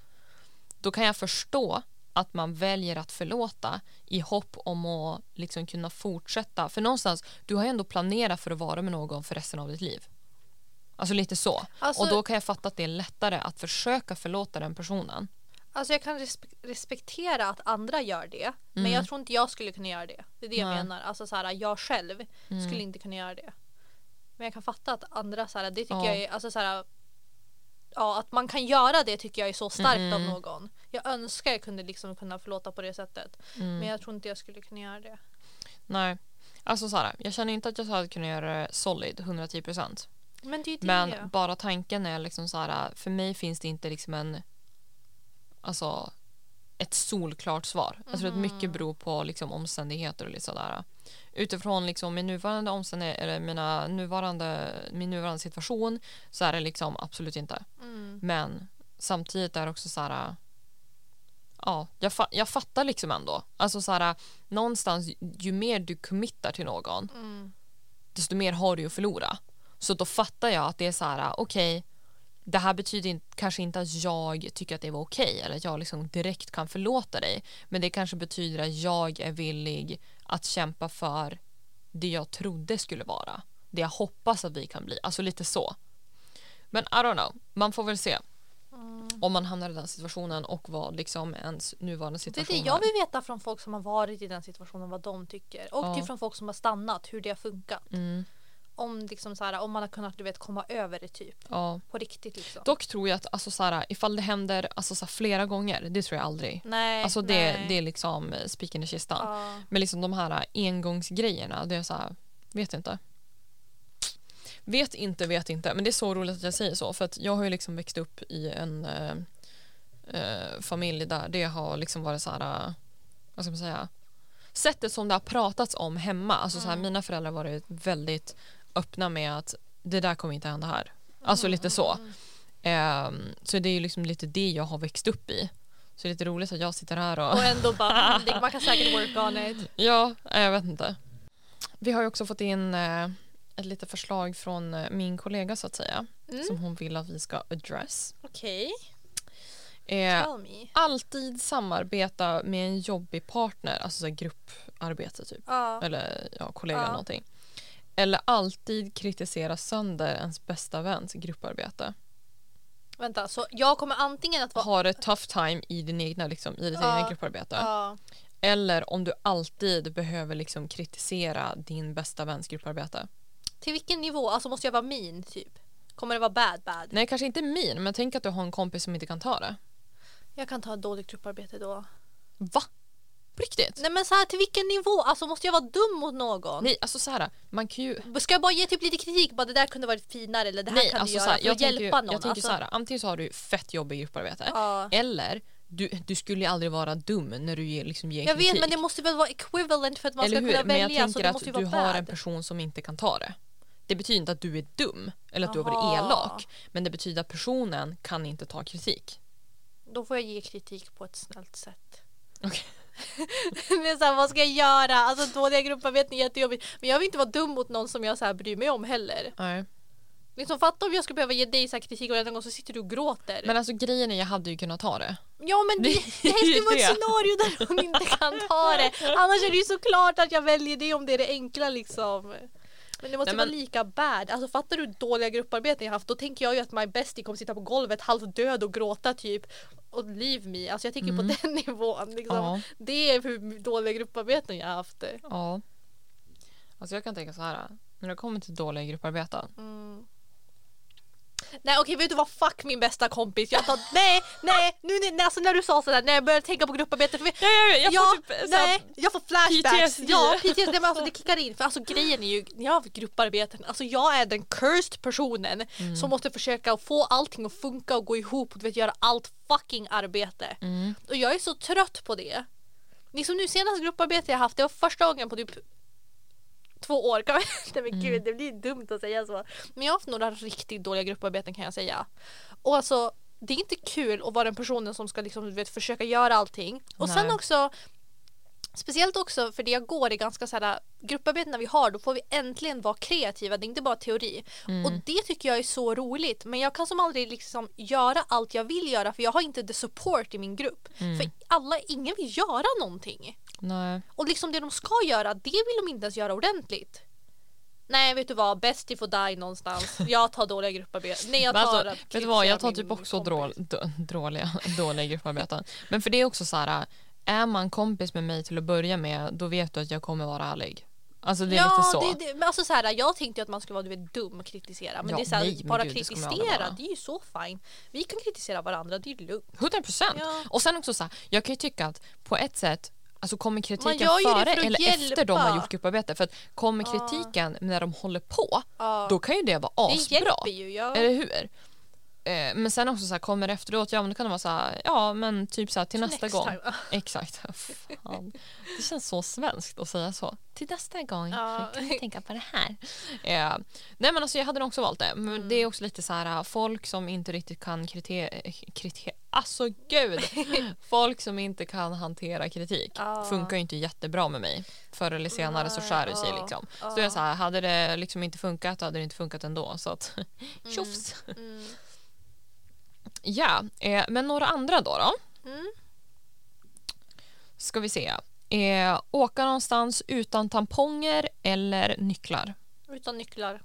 då kan jag förstå att man väljer att förlåta i hopp om att liksom kunna fortsätta. För någonstans, du har ju ändå planerat för att vara med någon för resten av ditt liv. Alltså lite så. Alltså- och då kan jag fatta att det är lättare att försöka förlåta den personen. Alltså jag kan respe- respektera att andra gör det. Men Mm. jag tror inte jag skulle kunna göra det. Det är det jag Nej. menar. Alltså så här, jag själv Mm. skulle inte kunna göra det. Men jag kan fatta att andra så här, det tycker Ja. jag är, alltså så här, Ja, att man kan göra det tycker jag är så starkt Mm. av någon. Jag önskar jag kunde liksom kunna förlåta på det sättet. Mm. Men jag tror inte jag skulle kunna göra det. Nej. Alltså så här, jag känner inte att jag hade kunnat göra det solid 110%. Men det det. Men bara tanken är liksom så här, för mig finns det inte liksom en alltså ett solklart svar. Jag tror att mycket beror på liksom omständigheter och lite sådär. Utifrån liksom min nuvarande omständigheter eller mina nuvarande, min nuvarande situation så är det liksom absolut inte. Mm. Men samtidigt är det också så här ja, jag, fa- jag fattar liksom ändå. Alltså så här någonstans ju mer du committar till någon Mm. desto mer har du att förlora. Så då fattar jag att det är så här, okej, det här betyder kanske inte att jag tycker att det var okej eller att jag liksom direkt kan förlåta dig. Men det kanske betyder att jag är villig att kämpa för det jag trodde skulle vara. Det jag hoppas att vi kan bli. Alltså lite så. Men I don't know, man får väl se Mm. om man hamnar i den situationen och vad liksom ens nuvarande Det är situation det jag vill veta från folk som har varit i den situationen vad de tycker. Och Ja. till från folk som har stannat hur det har funkat. Mm, Om, liksom så här, om man har kunnat du vet, komma över det typ. ja. På riktigt liksom. Dock tror jag att alltså, så här, ifall det händer alltså, så här, flera gånger, det tror jag aldrig. Nej. Alltså det, nej. det är liksom eh, spiken i kistan. Ja. Men liksom de här engångsgrejerna, det är så här, vet inte. Vet inte, vet inte. Men det är så roligt att jag säger så. För att jag har ju liksom växt upp i en eh, eh, familj där det har liksom varit så här, eh, vad ska man säga, sättet som det har pratats om hemma. Alltså så här, Mm. mina föräldrar har varit väldigt öppna med att det där kommer inte hända här. Alltså lite så. Ehm, så det är ju liksom lite det jag har växt upp i. Så det är lite roligt att jag sitter här och... Och ändå bara, man kan säkert work on it. Ja, jag vet inte. Vi har ju också fått in eh, ett litet förslag från eh, min kollega så att säga. Mm. som hon vill att vi ska address. Okej, Eh, tell me. alltid samarbeta med en jobbig partner, alltså så grupparbete typ. Ja. Eller ja, kollega Ja. någonting. Eller alltid kritisera sönder ens bästa väns grupparbete. Vänta, så jag kommer antingen att vara... Ha det tough time i din egna, liksom, i ditt Ja. egna grupparbete. Ja. Eller om du alltid behöver liksom kritisera din bästa väns grupparbete. Till vilken nivå? Alltså måste jag vara min typ? Kommer det vara bad bad? Nej, kanske inte min, men tänk att du har en kompis som inte kan ta det. Jag kan ta ett dåligt grupparbete då. Va? På riktigt? Nej men så här, till vilken nivå? Alltså måste jag vara dum mot någon? Nej, alltså så här, man kan ju... Ska jag bara ge typ lite kritik? Bara det där kunde varit finare eller det här Nej, kan alltså du göra här, för jag att tänker, hjälpa ju- någon. jag tänker alltså, så här, antingen så har du fett jobbigt grupparbete ja. eller du, du skulle ju aldrig vara dum när du ger, liksom ger Jag kritik. vet men det måste väl vara equivalent för att man Eller ska hur? kunna Men jag välja tänker att du har bad. en person som inte kan ta det. Det betyder inte att du är dum eller att du har Aha. varit elak. Men det betyder att personen kan inte ta kritik. Då får jag ge kritik på ett snällt sätt. Okej. det är så här, vad ska jag göra? Alltså dåliga grupparbeten är jättejobbigt. Men jag vill inte vara dum mot någon som jag så här bryr mig om heller. Nej. Liksom fatta om jag skulle behöva ge dig så här kritik och gång så sitter du och gråter. Men alltså grejen är jag hade ju kunnat ta det. ja men det, det här ska ju vara ett scenario där hon inte kan ta det. Annars är det ju såklart att jag väljer det om det är det enkla liksom. Men det måste Nej, vara men- lika bad. Alltså fattar du hur dåliga grupparbeten jag haft då tänker jag ju att my bestie kommer sitta på golvet halvt död och gråta typ. Och leave me. Alltså jag tänker Mm. på den nivån. Liksom. Ja. Det är hur dåliga grupparbeten jag haft. ja. Alltså jag kan tänka så här. När det kommer till dåliga grupparbeten. Mm. Nej okej vet du vad, fuck min bästa kompis. Jag tar, nej, nej, nu när- alltså, när du sa sådär, när jag började tänka på grupparbete. För, Ja, ja, jag ja, får typ så här- nej, jag får flashbacks. PTSD. Ja, PTSD, men alltså det kickar in. För alltså grejen är ju, när jag har grupparbeten, alltså jag är den cursed personen Mm. som måste försöka få allting att funka och gå ihop och du vet, göra allt fucking arbete. Mm. Och jag är så trött på det. Liksom nu senaste grupparbete jag haft, det var första gången på typ två år. Kan man, nej men gud, det blir dumt att säga så. Men jag har haft några riktigt dåliga grupparbeten kan jag säga. Och alltså, det är inte kul att vara den personen som ska liksom, du vet, försöka göra allting. Och sen Nej. också Speciellt också för det jag går i ganska så här grupparbeten vi har då får vi äntligen vara kreativa, det är inte bara teori. Mm. Och det tycker jag är så roligt men jag kan som aldrig liksom göra allt jag vill göra för jag har inte the support i min grupp. Mm. För alla, ingen vill göra någonting. Nej. Och liksom det de ska göra, det vill de inte ens göra ordentligt. Nej vet du vad, Bestie får die någonstans. Jag tar dåliga grupparbeten. Nej jag Men tar alltså, vet du vad, jag tar typ också dåliga, dåliga grupparbeten. Men för det är också så här, är man kompis med mig till att börja med, då vet du att jag kommer vara ärlig. Alltså det är ja, lite så. Det, det, alltså så här, jag tänkte att man skulle vara du vet, dum och kritisera. Men Ja, det är så här, nej, bara gud, det kritisera, vara. det är ju så fine. Vi kan kritisera varandra, det är lugnt. 100 procent. Ja. Och sen också så här, jag kan ju tycka att på ett sätt Alltså kommer kritiken det före för eller efter de har hjälpa. gjort grupparbete? För att kommer kritiken när de håller på, då kan ju det vara det asbra. hjälper ju. Ja. Eller hur? Eh, men sen också så här, kommer efteråt, ja men då kan det vara så här, ja men typ så här till nästa Next gång. time. Exakt. Fan. Det känns så svenskt att säga så. Till nästa gång Ja. kan vi tänka på det här. Eh, nej men alltså jag hade nog också valt det. Men Mm. det är också lite så här folk som inte riktigt kan kritisera, kriter alltså gud. folk som inte kan hantera kritik Ja. funkar ju inte jättebra med mig. Förr eller senare så skär det sig liksom. Så är jag så här, hade det liksom inte funkat hade det inte funkat ändå. Så att tjofs. Mm. Ja, eh, men några andra då då? Mm. Ska vi se. Eh, åka någonstans utan tamponger eller nycklar? Utan nycklar.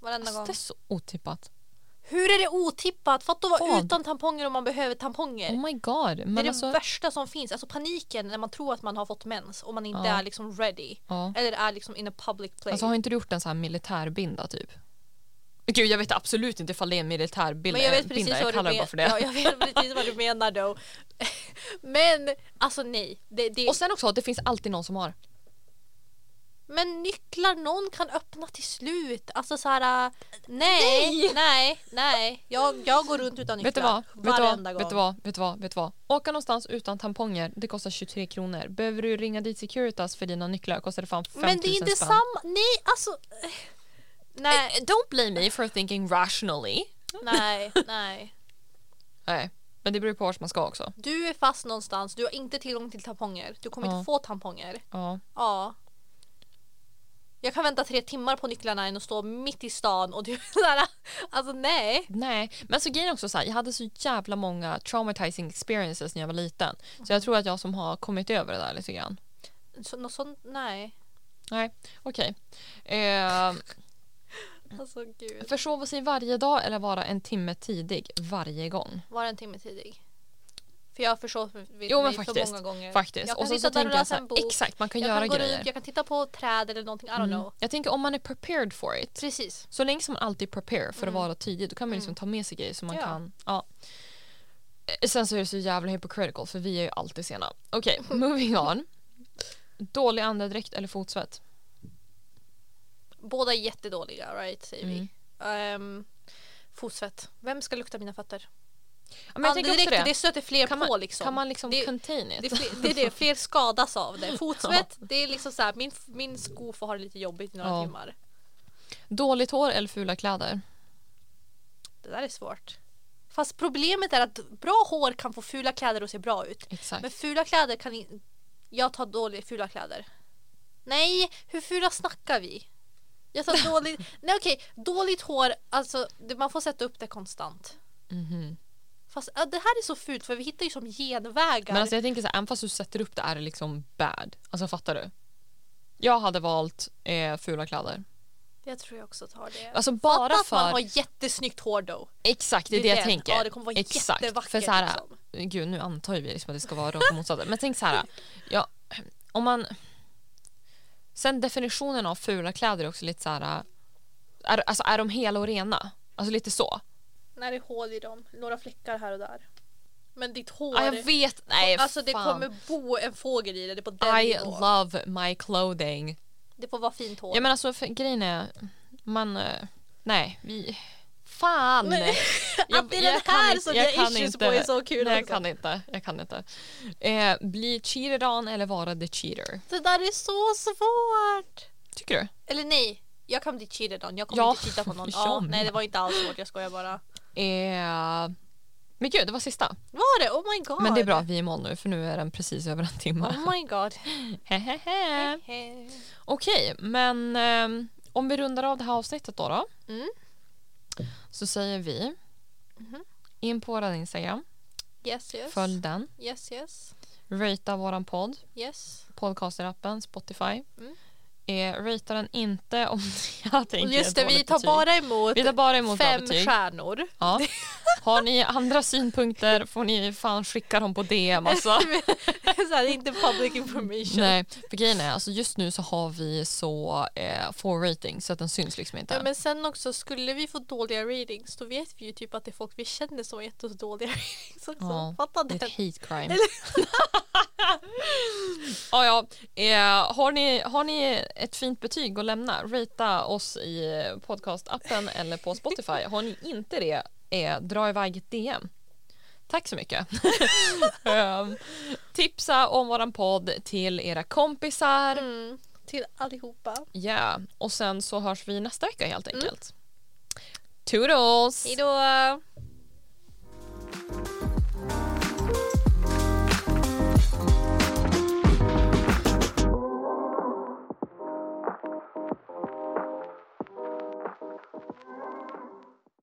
Varenda Alltså, gång. det är så otippat. Hur är det otippat? Fatta att vara utan tamponger om man behöver tamponger. Oh my god. det är Men det alltså, värsta som finns. Alltså paniken när man tror att man har fått mens och man inte Ja. är liksom ready. ja. Eller är liksom in a public place. alltså har inte du gjort en sån här militärbinda typ? Gud jag vet absolut inte ifall det är en militärbinda. Men jag vet precis binda. vad jag du för det. Ja, jag vet precis vad du menar då. Men alltså nej. Det, det, Och sen också att det finns alltid någon som har. Men nycklar någon kan öppna till slut. Alltså så här. äh, Nej, nej, nej. Jag, jag går runt utan nycklar. Vet du vad? Vet du vad? Varenda gång. Vet du vad? Vet du vad? Vet du vad? Åka någonstans utan tamponger, det kostar 23 kronor. Behöver du ringa dit Securitas för dina nycklar kostar det fan 5000 Men det är inte spänn. samma. Nej, alltså. eh, Nej, Eh, Don't blame me for thinking rationally. nej, nej. Nej, men det beror på vart man ska också. Du är fast någonstans. Du har inte tillgång till tamponger. Du kommer Ja. inte få tamponger. Ja. Ja. Jag kan vänta tre timmar på nycklarna än att stå mitt i stan och du såhär, alltså nej. Nej, men så grejen är också så här, jag hade så jävla många traumatizing experiences när jag var liten. Så jag tror att jag som har kommit över det där lite grann. Så, något sånt, nej. Nej, okej. Eh, Alltså gud. försova sig varje dag eller vara en timme tidig varje gång. Var en timme tidig. För jag har försovit mig Jo, men för faktiskt. många gånger. Faktiskt. Jag kan och så, sitta där och läsa en bok. exakt, man kan jag göra kan gå grejer. ut, jag kan titta på träd eller någonting, I don't Mm. know. Jag tänker om man är prepared for it. Precis. Så länge som man alltid prepare för att Mm. vara tidig då kan man liksom Mm. ta med sig grejer som man Ja. kan. Ja. Eh, Sen så är det så jävla hypocritical för vi är ju alltid sena. Okej, moving on. Dålig andedräkt eller fotsvett? Båda är jättedåliga, right? Säger vi. Um, fotsvett. Vem ska lukta mina fötter? Ja, men Andedräkt, det. det stöter fler Kan på man, liksom. kan man liksom Det- contain it? det, det är det, fler skadas av det. Fotsvett, det är liksom så här, min, min sko får ha det lite jobbigt i några Ja. timmar. Dåligt hår eller fula kläder? Det där är svårt. Fast problemet är att bra hår kan få fula kläder att se bra ut. Exakt. Men fula kläder kan inte... Jag tar dåliga fula kläder. Nej, hur fula snackar vi? Jag tar dåligt... Nej okej, dåligt hår, alltså man får sätta upp det konstant. Mhm. Fast ja, det här är så fult för vi hittar ju som genvägar. Men alltså jag tänker så här, även fast du sätter upp det är det liksom bad. Alltså fattar du? Jag hade valt eh, fula kläder. Jag tror jag också tar det. Alltså bara Fatta att man för... har jättesnyggt hår då. Exakt, det är det jag tänker. Ja, det kommer vara Exakt. jättevackert. För så här, liksom. Gud, nu antar ju vi liksom att det ska vara rakt motsatt. Men tänk så här, ja, om man... Sen definitionen av fula kläder är också lite så här... Är, alltså är de hela och rena? Alltså lite så. När det är hål i dem, några fläckar här och där. Men ditt hår, Ja, jag vet. Nej, alltså det fan. kommer bo en fågel i det. Det är på den I nivån. love my clothing. Det får vara fint hår. Ja men alltså för, grejen är, man... eh, Nej, vi... Fan! Nej, Jag- att det är den här inte- som jag jag kan issues inte. på är så kul Nej, jag också. kan inte. Jag kan inte. Eh, bli cheated on eller vara the cheater? Det där är så svårt. Tycker du? Eller nej, jag kan bli cheated on. Jag kommer Ja, inte cheata på någon. Ja, nej det var inte alls svårt, jag skojar bara. Eh, men gud, det var sista. Var det? Oh my god. Men det är bra att vi är i mål nu för nu är den precis över en timme. Oh my god. Hehehe. Hehe. Okej, men ehm, om vi rundar av det här avsnittet då, då Mm. så säger vi Mhm. in på vår Instagram, Yes yes. följ den, Yes yes. ratea våran podd, Yes. podcasterappen, Spotify. Mm. Eh, ratea den inte om jag tänker just det, vi tar betyg. bara emot vi tar bara emot fem stjärnor. Ja. Har ni andra synpunkter får ni fan skicka dem på DM alltså. så här, inte public information. Nej, för grejen är alltså just nu så har vi så eh, få rating så att den syns liksom inte. Ja, men sen också, skulle vi få dåliga ratings då vet vi ju typ att det är folk vi känner som har gett oss dåliga ratings också. Ja, Fatta Det är ett hate crime. ja, ja. Eh, har, ni, har ni ett fint betyg att lämna, ratea oss i podcastappen eller på Spotify. Har ni inte det, eh, dra iväg ett DM. Tack så mycket. Ehm, tipsa om våran podd till era kompisar. Mm, till allihopa. Ja, och sen så hörs vi nästa vecka helt enkelt. Toodles! Hejdå!